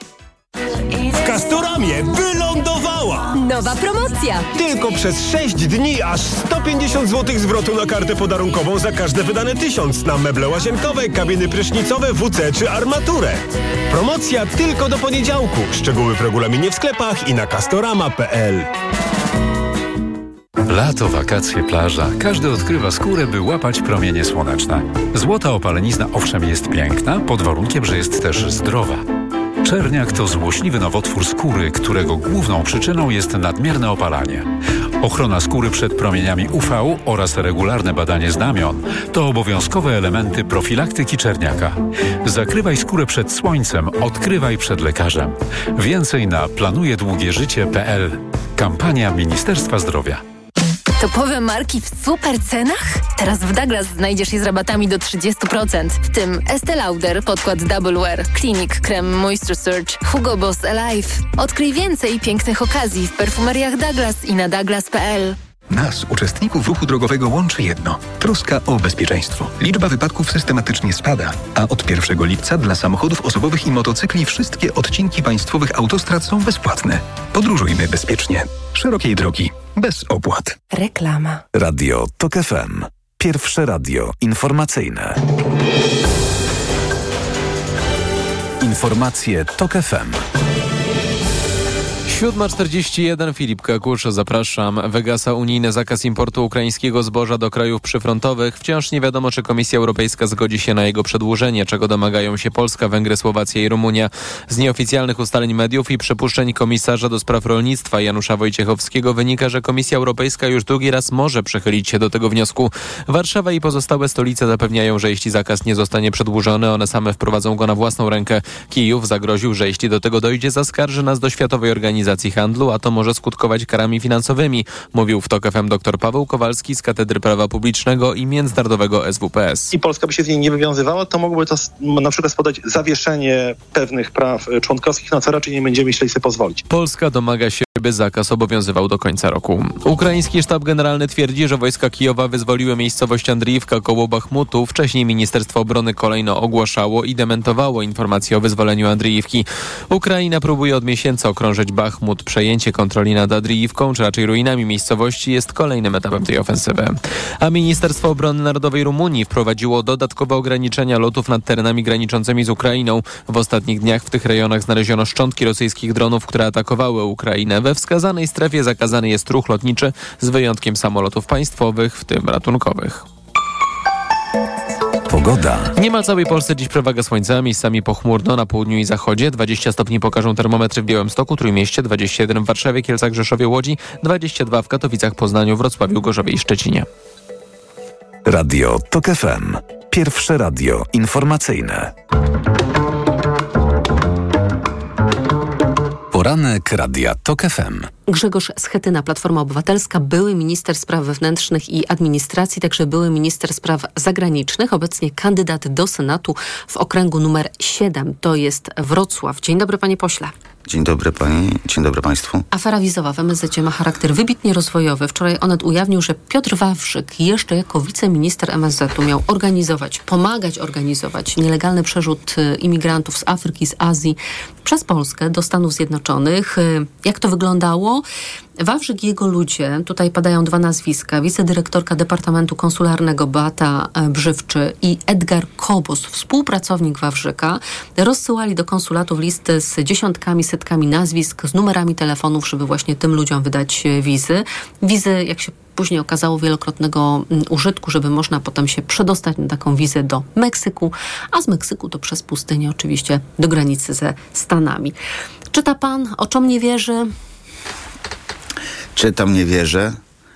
S30: W Castoramie wylądowała!
S31: Nowa promocja!
S30: Tylko przez 6 dni aż 150 zł zwrotu na kartę podarunkową za każde wydane 1000 na meble łazienkowe, kabiny prysznicowe, WC czy armaturę. Promocja tylko do poniedziałku. Szczegóły w regulaminie w sklepach i na castorama.pl.
S32: Lato, wakacje, plaża. Każdy odkrywa skórę, by łapać promienie słoneczne. Złota opalenizna owszem jest piękna, pod warunkiem, że jest też zdrowa. Czerniak to złośliwy nowotwór skóry, którego główną przyczyną jest nadmierne opalanie. Ochrona skóry przed promieniami UV oraz regularne badanie znamion to obowiązkowe elementy profilaktyki czerniaka. Zakrywaj skórę przed słońcem, odkrywaj przed lekarzem. Więcej na planujedługieżycie.pl. Kampania Ministerstwa Zdrowia.
S22: Topowe marki w super cenach? Teraz w Douglas znajdziesz je z rabatami do 30%, w tym Estee Lauder, podkład Double Wear, Clinic, krem Moisture Surge, Hugo Boss Alive. Odkryj więcej pięknych okazji w perfumeriach Douglas i na douglas.pl.
S17: Nas, uczestników ruchu drogowego, łączy jedno. Troska o bezpieczeństwo. Liczba wypadków systematycznie spada, a od 1 lipca dla samochodów osobowych i motocykli wszystkie odcinki państwowych autostrad są bezpłatne. Podróżujmy bezpiecznie. Szerokiej drogi. Bez opłat.
S22: Reklama.
S12: Radio TOK FM. Pierwsze radio informacyjne. Informacje TOK FM.
S2: 7.41 Filip Kakusz, zapraszam. Wygasa unijny zakaz importu ukraińskiego zboża do krajów przyfrontowych. Wciąż nie wiadomo, czy Komisja Europejska zgodzi się na jego przedłużenie, czego domagają się Polska, Węgry, Słowacja i Rumunia. Z nieoficjalnych ustaleń mediów i przypuszczeń komisarza do spraw rolnictwa Janusza Wojciechowskiego wynika, że Komisja Europejska już drugi raz może przychylić się do tego wniosku. Warszawa i pozostałe stolice zapewniają, że jeśli zakaz nie zostanie przedłużony, one same wprowadzą go na własną rękę. Kijów zagroził, że jeśli do tego dojdzie, zaskarży nas do Światowej Organizacji Handlu, a to może skutkować karami finansowymi, mówił w TOK FM dr Paweł Kowalski z Katedry Prawa Publicznego i Międzynarodowego SWPS.
S31: i Polska by się z niej nie wywiązywała, to mogłoby to na przykład spodać zawieszenie pewnych praw e, członkowskich, na co raczej nie będziemy myśleli sobie pozwolić.
S2: Polska domaga się, by zakaz obowiązywał do końca roku. Ukraiński sztab generalny twierdzi, że wojska Kijowa wyzwoliły miejscowość Andriivka koło Bachmutu. Wcześniej Ministerstwo Obrony kolejno ogłaszało i dementowało informacje o wyzwoleniu Andriivki. Ukraina próbuje od miesięcy okrążyć Bachmut. Przejęcie kontroli nad Andriivką, czy raczej ruinami miejscowości, jest kolejnym etapem tej ofensywy. A Ministerstwo Obrony Narodowej Rumunii wprowadziło dodatkowe ograniczenia lotów nad terenami graniczącymi z Ukrainą. W ostatnich dniach w tych rejonach znaleziono szczątki rosyjskich dronów, które atakowały Ukrainę. We wskazanej strefie zakazany jest ruch lotniczy z wyjątkiem samolotów państwowych, w tym ratunkowych.
S12: Pogoda.
S2: Niemal całej Polsce dziś przewaga słońca, miejscami pochmurno na południu i zachodzie. 20 stopni pokażą termometry w Białymstoku, Trójmieście, 21 w Warszawie, Kielcach, Rzeszowie, Łodzi, 22 w Katowicach, Poznaniu, Wrocławiu, Gorzowie i Szczecinie.
S12: Radio TOK FM. Pierwsze radio informacyjne. Poranek Radia TOK FM.
S13: Grzegorz Schetyna, Platforma Obywatelska, były minister spraw wewnętrznych i administracji, także były minister spraw zagranicznych, obecnie kandydat do Senatu w okręgu numer 7, to jest Wrocław. Dzień dobry panie pośle.
S33: Dzień dobry pani, dzień dobry państwu.
S13: Afera wizowa w MSZ ma charakter wybitnie rozwojowy. Wczoraj Onet ujawnił, że Piotr Wawrzyk jeszcze jako wiceminister MSZ-u miał organizować, pomagać organizować nielegalny przerzut y, imigrantów z Afryki, z Azji przez Polskę do Stanów Zjednoczonych. Y, Jak to wyglądało? Wawrzyk i jego ludzie, tutaj padają dwa nazwiska, wicedyrektorka Departamentu Konsularnego Beata e, Brzywczy i Edgar Kobus, współpracownik Wawrzyka, rozsyłali do konsulatów listy z dziesiątkami, setkami nazwisk, z numerami telefonów, żeby właśnie tym ludziom wydać e, wizy. Wizy, jak się później okazało, wielokrotnego mm, użytku, żeby można potem się przedostać na taką wizę do Meksyku, a z Meksyku to przez pustynię oczywiście do granicy ze Stanami. Czyta pan, o czym nie wierzy?
S33: Czytam, nie wierzę,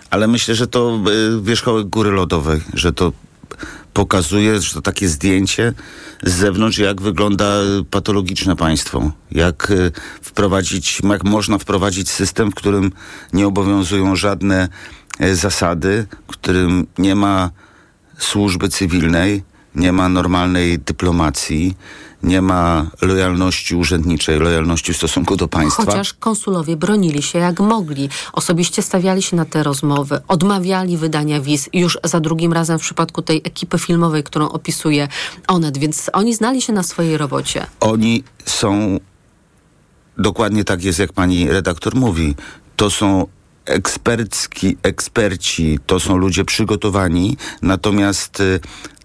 S33: ale myślę, że to y, wierzchołek góry lodowej, że to pokazuje, że to takie zdjęcie z zewnątrz, jak wygląda patologiczne państwo. Jak y, wprowadzić, jak można wprowadzić system, w którym nie obowiązują żadne y, zasady, w którym nie ma służby cywilnej, nie ma normalnej dyplomacji, nie ma lojalności urzędniczej, lojalności w stosunku do państwa.
S13: Chociaż konsulowie bronili się jak mogli. Osobiście stawiali się na te rozmowy, odmawiali wydania wiz już za drugim razem w przypadku tej ekipy filmowej, którą opisuje Onet, więc oni znali się na swojej robocie.
S33: Oni są, dokładnie tak jest, jak pani redaktor mówi, to są ekspercki, eksperci, to są ludzie przygotowani, natomiast y,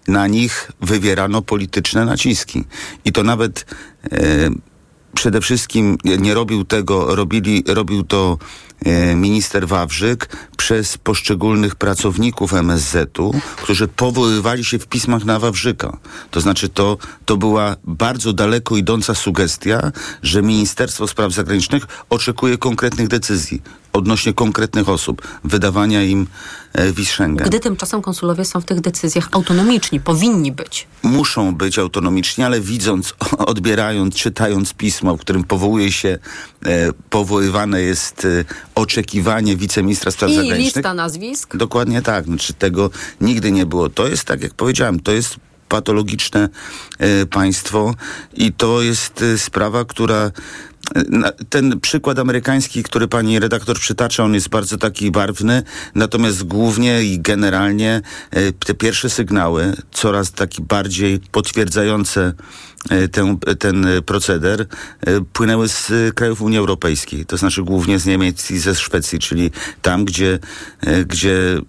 S33: na nich wywierano polityczne naciski. I to nawet e, przede wszystkim nie- robił tego, robili, robił to e, minister Wawrzyk przez poszczególnych pracowników MSZ-u, którzy powoływali się w pismach na Wawrzyka. To znaczy to, to była bardzo daleko idąca sugestia, że Ministerstwo Spraw Zagranicznych oczekuje konkretnych decyzji odnośnie konkretnych osób, wydawania im e, wiz Schengen.
S13: Gdy tymczasem konsulowie są w tych decyzjach autonomiczni, powinni być.
S33: muszą być autonomiczni, ale widząc, odbierając, czytając pismo, w którym powołuje się, e, powoływane jest e, oczekiwanie wiceministra spraw
S13: I
S33: zagranicznych.
S13: lista nazwisk.
S33: Dokładnie tak. Znaczy tego nigdy nie było. To jest, tak jak powiedziałem, to jest patologiczne państwo i to jest sprawa, która ten przykład amerykański, który pani redaktor przytacza, on jest bardzo taki barwny, natomiast głównie i generalnie e, te pierwsze sygnały, coraz taki bardziej potwierdzające ten, ten proceder, e, płynęły z e, krajów Unii Europejskiej, to znaczy głównie z Niemiec i ze Szwecji, czyli tam, gdzie, e, gdzie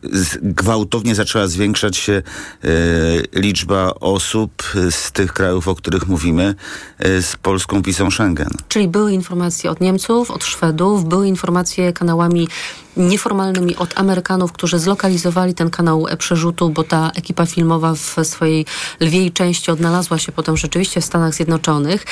S33: gwałtownie zaczęła zwiększać się e, liczba osób z tych krajów, o których mówimy, e, z polską wizą Schengen.
S13: Czyli były informacje od Niemców, od Szwedów, były informacje kanałami nieformalnymi od Amerykanów, którzy zlokalizowali ten kanał przerzutu, bo ta ekipa filmowa w swojej lwiej części odnalazła się potem rzeczywiście w Stanach Zjednoczonych.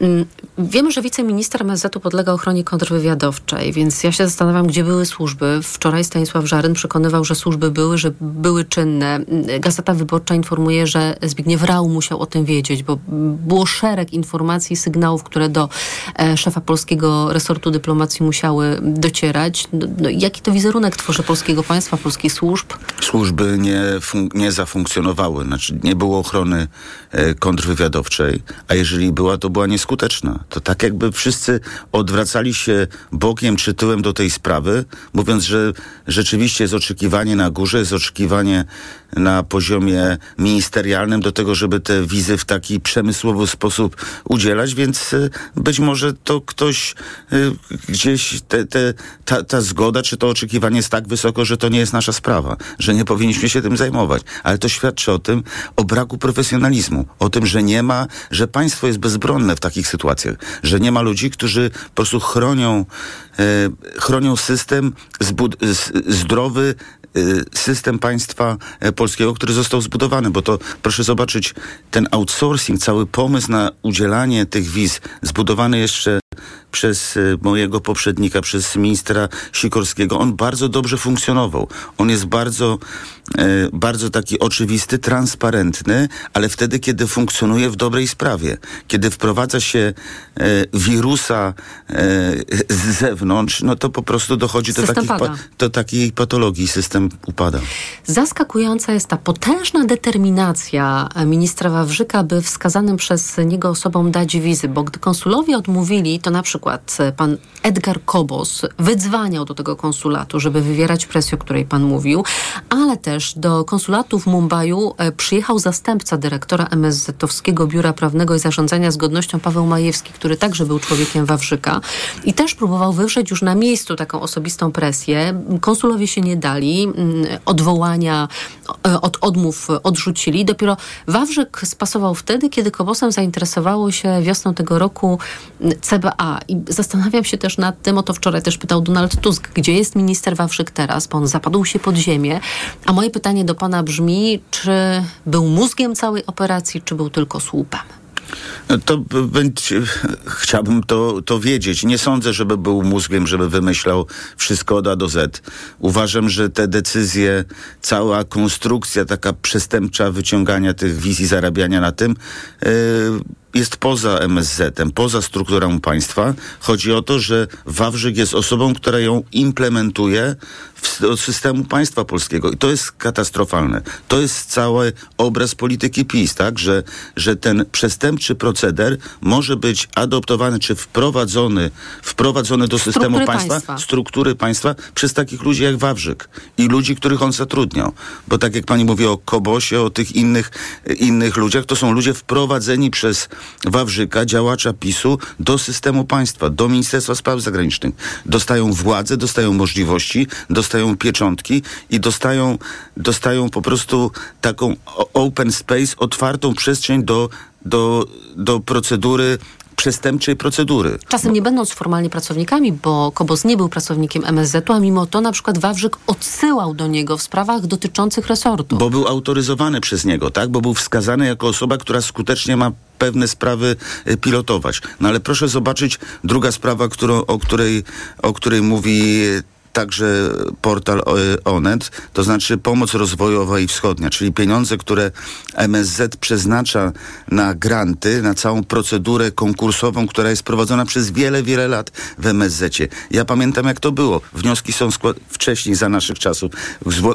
S13: Mm, Wiemy, że wiceminister MSZ-u podlega ochronie kontrwywiadowczej, więc ja się zastanawiam, gdzie były służby. Wczoraj Stanisław Żaryn przekonywał, że służby były, że były czynne. Mm, Gazeta Wyborcza informuje, że Zbigniew Rau musiał o tym wiedzieć, bo było szereg informacji, sygnałów, które do e, szefa polskiego resortu dyplomacji musiały docierać. No, no, jaki to wizerunek tworzy polskiego państwa, polskich służb?
S33: służby nie, nie zafunkcjonowały, znaczy nie było ochrony e, kontrwywiadowczej, a jeżeli była, to była nieskuteczna. To tak jakby wszyscy odwracali się bokiem czy tyłem do tej sprawy, mówiąc, że rzeczywiście jest oczekiwanie na górze, jest oczekiwanie na poziomie ministerialnym do tego, żeby te wizy w taki przemysłowy sposób udzielać, więc e, być może to ktoś e, gdzieś te, te, ta, ta zgoda czy to oczekiwanie jest tak wysoko, że to nie jest nasza sprawa, że nie powinniśmy się tym zajmować. Ale to świadczy o tym, o braku profesjonalizmu, o tym, że nie ma, że państwo jest bezbronne w takich sytuacjach, że nie ma ludzi, którzy po prostu chronią, e, chronią system zbud- z, zdrowy, system państwa e, polskiego, który został zbudowany, bo to proszę zobaczyć, ten outsourcing, cały pomysł na udzielanie tych wiz, zbudowany jeszcze przez y, mojego poprzednika, przez ministra Sikorskiego, on bardzo dobrze funkcjonował. On jest bardzo, bardzo taki oczywisty, transparentny, ale wtedy, kiedy funkcjonuje w dobrej sprawie. Kiedy wprowadza się wirusa z zewnątrz, no to po prostu dochodzi do, takich do takiej patologii, system upada.
S13: Zaskakująca jest ta potężna determinacja ministra Wawrzyka, by wskazanym przez niego osobom dać wizy, bo gdy konsulowie odmówili, to na przykład pan Edgar Kobos wydzwaniał do tego konsulatu, żeby wywierać presję, o której pan mówił, ale też do konsulatu w Mumbaiu e, przyjechał zastępca dyrektora MSZ-owskiego Biura Prawnego i Zarządzania Zgodnością Paweł Majewski, który także był człowiekiem Wawrzyka i też próbował wywrzeć już na miejscu taką osobistą presję. Konsulowie się nie dali, odwołania e, od odmów odrzucili. Dopiero Wawrzyk spasował wtedy, kiedy Kobosem zainteresowało się wiosną tego roku mm, CBA. I zastanawiam się też nad tym, o to wczoraj też pytał Donald Tusk, gdzie jest minister Wawrzyk teraz, bo on zapadł się pod ziemię. A moje pytanie do pana brzmi, czy był mózgiem całej operacji, czy był tylko słupem?
S33: To będzie, chciałbym to, to wiedzieć. Nie sądzę, żeby był mózgiem, żeby wymyślał wszystko od A do Z. Uważam, że te decyzje, cała konstrukcja taka przestępcza wyciągania tych wizji, zarabiania na tym, yy, jest poza MSZ-em, poza strukturą państwa. Chodzi o to, że Wawrzyk jest osobą, która ją implementuje w, do systemu państwa polskiego. I to jest katastrofalne. To jest cały obraz polityki PiS, tak? Że, że ten przestępczy proceder może być adoptowany czy wprowadzony, wprowadzony do systemu państwa,
S13: państwa.
S33: struktury państwa przez takich ludzi jak Wawrzyk i ludzi, których on zatrudniał. Bo tak jak pani mówi o Kobosie, o tych innych, innych ludziach, to są ludzie wprowadzeni przez Wawrzyka, działacza PiSu, do systemu państwa, do Ministerstwa Spraw Zagranicznych. Dostają władzę, dostają możliwości, dostają pieczątki i dostają, dostają po prostu taką open space, otwartą przestrzeń do, do, do procedury, przestępczej procedury.
S13: Czasem nie będąc formalnie pracownikami, bo Kobos nie był pracownikiem MSZ-u, a mimo to na przykład Wawrzyk odsyłał do niego w sprawach dotyczących resortu.
S33: Bo był autoryzowany przez niego, tak? Bo był wskazany jako osoba, która skutecznie ma pewne sprawy y, pilotować. No ale proszę zobaczyć, druga sprawa, którą, o, której, o której mówi y, także portal y, Onet, to znaczy pomoc rozwojowa i wschodnia, czyli pieniądze, które MSZ przeznacza na granty, na całą procedurę konkursową, która jest prowadzona przez wiele, wiele lat w MSZ-cie. Ja pamiętam, jak to było. Wnioski są wcześniej, za naszych czasów.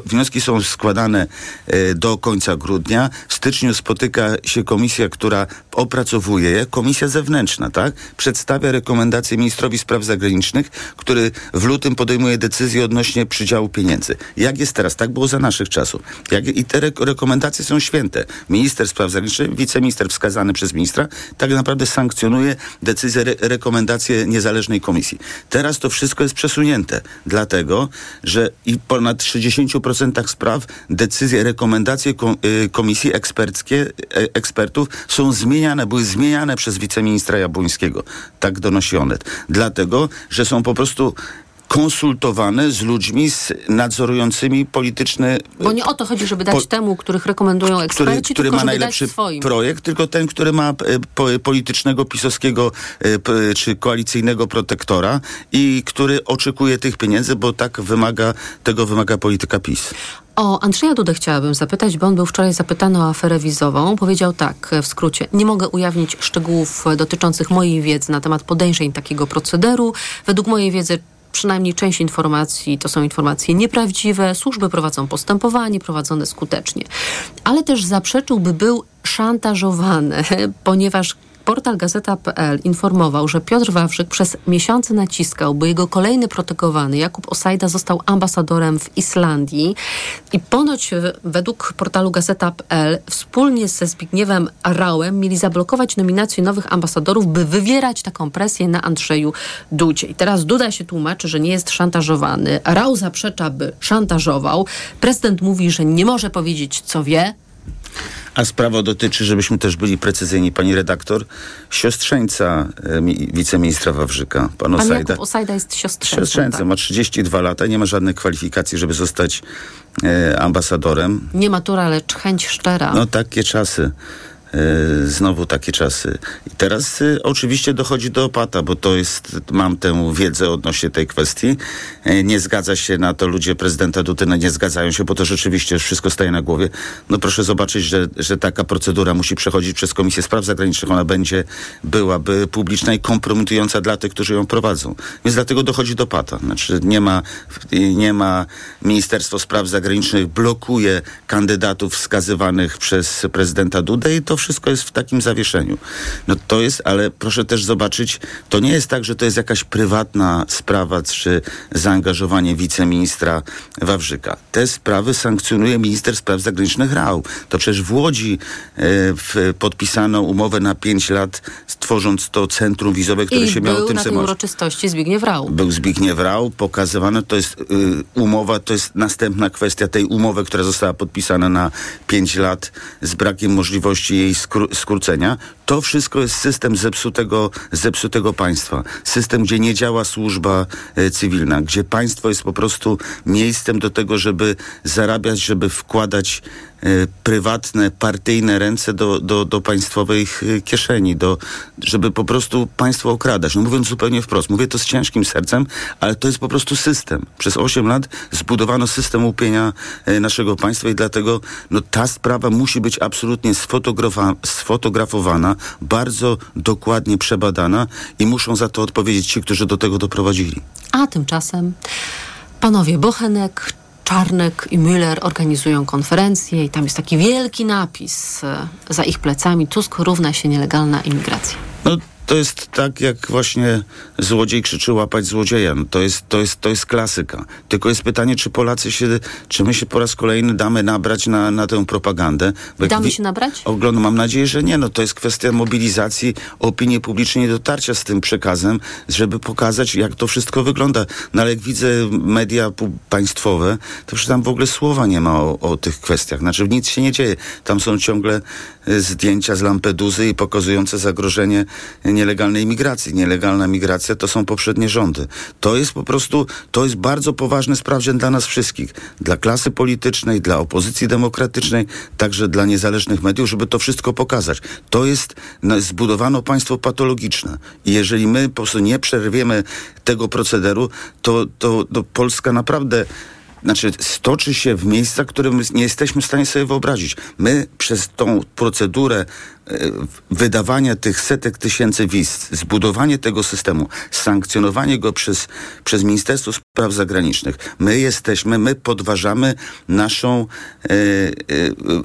S33: Wnioski są składane e, do końca grudnia. W styczniu spotyka się komisja, która opracowuje je, komisja zewnętrzna, tak? Przedstawia rekomendacje ministrowi spraw zagranicznych, który w lutym podejmuje decyzję decyzje odnośnie przydziału pieniędzy. Jak jest teraz? Tak było za naszych czasów. Jak, I te re rekomendacje są święte. Minister spraw zagranicznych, wiceminister wskazany przez ministra, tak naprawdę sankcjonuje decyzje, re rekomendacje niezależnej komisji. Teraz to wszystko jest przesunięte, dlatego, że i ponad 60% spraw decyzje, rekomendacje kom y, komisji eksperckie, e ekspertów są zmieniane, były zmieniane przez wiceministra Jabłońskiego. Tak donosi Onet. Dlatego, że są po prostu konsultowane z ludźmi z nadzorującymi polityczne...
S13: Bo nie o to chodzi, żeby dać po, temu, których rekomendują eksperci,
S33: który, który
S13: tylko
S33: ma najlepszy projekt, tylko ten, który ma e, politycznego, pisowskiego e, czy koalicyjnego protektora i który oczekuje tych pieniędzy, bo tak wymaga, tego wymaga polityka PiS.
S13: O Andrzeja Dudę chciałabym zapytać, bo on był wczoraj zapytany o aferę wizową. Powiedział tak w skrócie: Nie mogę ujawnić szczegółów dotyczących mojej wiedzy na temat podejrzeń takiego procederu. Według mojej wiedzy przynajmniej część informacji to są informacje nieprawdziwe, służby prowadzą postępowanie, prowadzone skutecznie. Ale też zaprzeczył, by był szantażowany, ponieważ Portal Gazeta.pl informował, że Piotr Wawrzyk przez miesiące naciskał, by jego kolejny protegowany Jakub Osajda został ambasadorem w Islandii i ponoć według portalu Gazeta.pl wspólnie ze Zbigniewem Rałem mieli zablokować nominację nowych ambasadorów, by wywierać taką presję na Andrzeju Dudzie. I teraz Duda się tłumaczy, że nie jest szantażowany. Rał zaprzecza, by szantażował. Prezydent mówi, że nie może powiedzieć, co wie,
S33: a sprawa dotyczy, żebyśmy też byli precyzyjni, pani redaktor, siostrzeńca e, wiceministra Wawrzyka, pan Osajda. Pan
S13: Jakub Osajda jest siostrzeńcem.
S33: Siostrzeńcem, tak. ma 32 lata, nie ma żadnych kwalifikacji, żeby zostać e, ambasadorem.
S13: Nie matura, lecz chęć szczera.
S33: No takie czasy. E, znowu takie czasy. I teraz y, oczywiście dochodzi do opata, bo to jest, mam tę wiedzę odnośnie tej kwestii. E, nie zgadza się na to ludzie prezydenta Dutyna, nie zgadzają się, bo to rzeczywiście wszystko staje na głowie. No proszę zobaczyć, że, że taka procedura musi przechodzić przez Komisję Spraw Zagranicznych. Ona będzie, byłaby publiczna i kompromitująca dla tych, którzy ją prowadzą. Więc dlatego dochodzi do opata. Znaczy nie ma, nie ma Ministerstwo Spraw Zagranicznych blokuje kandydatów wskazywanych przez prezydenta Dudę i to wszystko jest w takim zawieszeniu. No to jest, ale proszę też zobaczyć, to nie jest tak, że to jest jakaś prywatna sprawa czy zaangażowanie wiceministra Wawrzyka. Te sprawy sankcjonuje minister spraw zagranicznych Rał. To przecież w Łodzi w, podpisano umowę na pięć lat, tworząc to centrum wizowe, które
S13: I
S33: się miało tym
S13: na tej uroczystości Zbigniew Rał.
S33: Był Zbigniew Rał, pokazywano, to jest y, umowa, to jest następna kwestia tej umowy, która została podpisana na pięć lat z brakiem możliwości jej jej skró- skrócenia, to wszystko jest system zepsutego, zepsutego państwa. System, gdzie nie działa służba e, cywilna, gdzie państwo jest po prostu miejscem do tego, żeby zarabiać, żeby wkładać prywatne, partyjne ręce do, do, do państwowej e, kieszeni, do, żeby po prostu państwo okradać. No mówiąc zupełnie wprost, mówię to z ciężkim sercem, ale to jest po prostu system. Przez 8 lat zbudowano system łupienia e, naszego państwa i dlatego no, ta sprawa musi być absolutnie sfotografa- sfotografowana, bardzo dokładnie przebadana i muszą za to odpowiedzieć ci, którzy do tego doprowadzili.
S13: A tymczasem panowie Bochenek, Czarnek i Müller organizują konferencję i tam jest taki wielki napis e, za ich plecami Tusk równa się nielegalna imigracja.
S33: No to jest tak, jak właśnie złodziej krzyczy łapać złodzieja. No to, jest, to, jest, to jest klasyka. Tylko jest pytanie, czy Polacy się, czy my się po raz kolejny damy nabrać na, na tę propagandę.
S13: Bo damy się nabrać?
S33: Oglądam, mam nadzieję, że nie. No to jest kwestia mobilizacji opinii publicznej, dotarcia z tym przekazem, żeby pokazać, jak to wszystko wygląda. No ale jak widzę media państwowe, to tam w ogóle słowa nie ma o, o tych kwestiach. Znaczy nic się nie dzieje. Tam są ciągle y, zdjęcia z Lampeduzy i pokazujące zagrożenie nielegalnej migracji. Nielegalna migracja to są poprzednie rządy. To jest po prostu, to jest bardzo poważny sprawdzian dla nas wszystkich. Dla klasy politycznej, dla opozycji demokratycznej, także dla niezależnych mediów, żeby to wszystko pokazać. To jest, no, zbudowano państwo patologiczne. I jeżeli my po prostu nie przerwiemy tego procederu, to, to, to Polska naprawdę znaczy stoczy się w miejscach, które nie jesteśmy w stanie sobie wyobrazić. My przez tą procedurę wydawania tych setek tysięcy wiz, zbudowanie tego systemu, sankcjonowanie go przez, przez Ministerstwo Spraw Zagranicznych, my jesteśmy, my podważamy naszą e, e,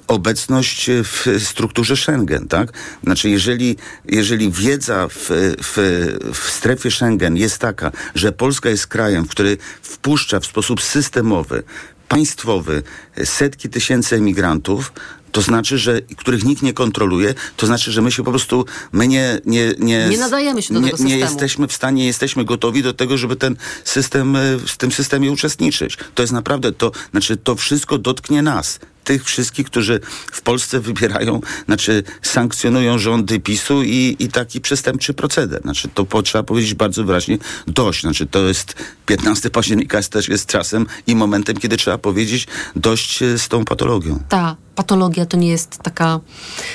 S33: obecność w strukturze Schengen, tak? Znaczy, jeżeli, jeżeli wiedza w, w, w strefie Schengen jest taka, że Polska jest krajem, który wpuszcza w sposób systemowy, państwowy setki tysięcy emigrantów, to znaczy, że których nikt nie kontroluje, to znaczy, że my się po prostu, my nie... Nie, nie,
S13: Nie nadajemy się do
S33: nie,
S13: tego systemu.
S33: Nie jesteśmy w stanie, nie jesteśmy gotowi do tego, żeby ten system, e, w tym systemie uczestniczyć. To jest naprawdę, to znaczy, to wszystko dotknie nas. Tych wszystkich, którzy w Polsce wybierają, znaczy sankcjonują rządy PiSu i, i taki przestępczy proceder. Znaczy to po, trzeba powiedzieć bardzo wyraźnie dość. Znaczy to jest 15 października jest też jest czasem i momentem, kiedy trzeba powiedzieć dość e, z tą patologią.
S13: Ta patologia to nie jest taka,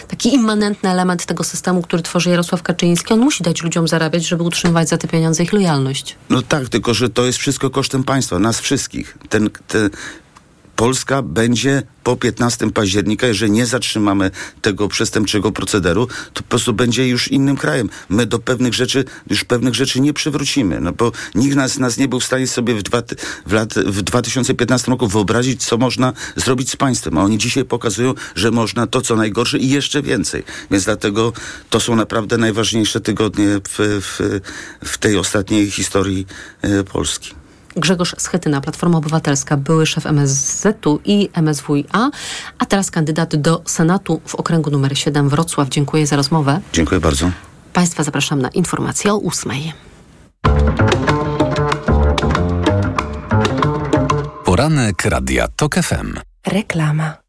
S13: taki immanentny element tego systemu, który tworzy Jarosław Kaczyński. On musi dać ludziom zarabiać, żeby utrzymywać za te pieniądze ich lojalność.
S33: No tak, tylko że to jest wszystko kosztem państwa, nas wszystkich. Ten, ten, Polska będzie po 15 października, jeżeli nie zatrzymamy tego przestępczego procederu, to po prostu będzie już innym krajem. My do pewnych rzeczy, już pewnych rzeczy nie przywrócimy, no bo nikt nas, nas nie był w stanie sobie w, dwa, w, lat, w 2015 roku wyobrazić, co można zrobić z państwem. A oni dzisiaj pokazują, że można to, co najgorsze i jeszcze więcej. Więc dlatego to są naprawdę najważniejsze tygodnie w, w, w tej ostatniej historii e, Polski.
S13: Grzegorz Schetyna, Platforma Obywatelska, były szef MSZ-u i MSWiA, a teraz kandydat do Senatu w okręgu numer 7 Wrocław. Dziękuję za rozmowę.
S33: Dziękuję bardzo.
S13: Państwa zapraszam na informację o ósmej.
S12: Poranek Radia TOK FM.
S34: Reklama.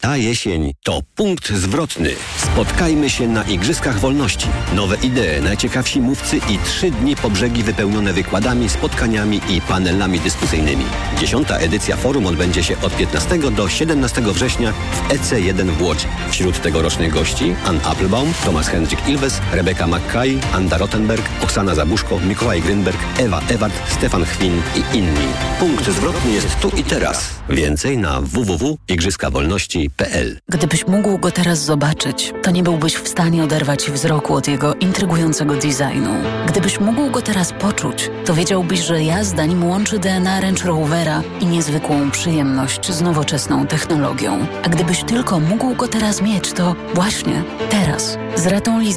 S35: Ta jesień to punkt zwrotny. Spotkajmy się na Igrzyskach Wolności. Nowe idee, najciekawsi mówcy i trzy dni po brzegi wypełnione wykładami, spotkaniami i panelami dyskusyjnymi. Dziesiąta edycja forum odbędzie się od 15 do 17 września w EC1 w Łodzi. Wśród tegorocznych gości Ann Applebaum, Thomas Hendrik Ilves, Rebecca McKay, Anda Rottenberg, Oksana Zabuszko, Mikołaj Grynberg, Ewa Ewart, Stefan Chwin i inni. Punkt zwrotny jest tu i teraz. Więcej na www.igrzyskawolności.pl
S36: Gdybyś mógł go teraz zobaczyć, to nie byłbyś w stanie oderwać wzroku od jego intrygującego designu. Gdybyś mógł go teraz poczuć, to wiedziałbyś, że jazda nim łączy DNA Range Rovera i niezwykłą przyjemność z nowoczesną technologią. A gdybyś tylko mógł go teraz mieć, to właśnie teraz z ratą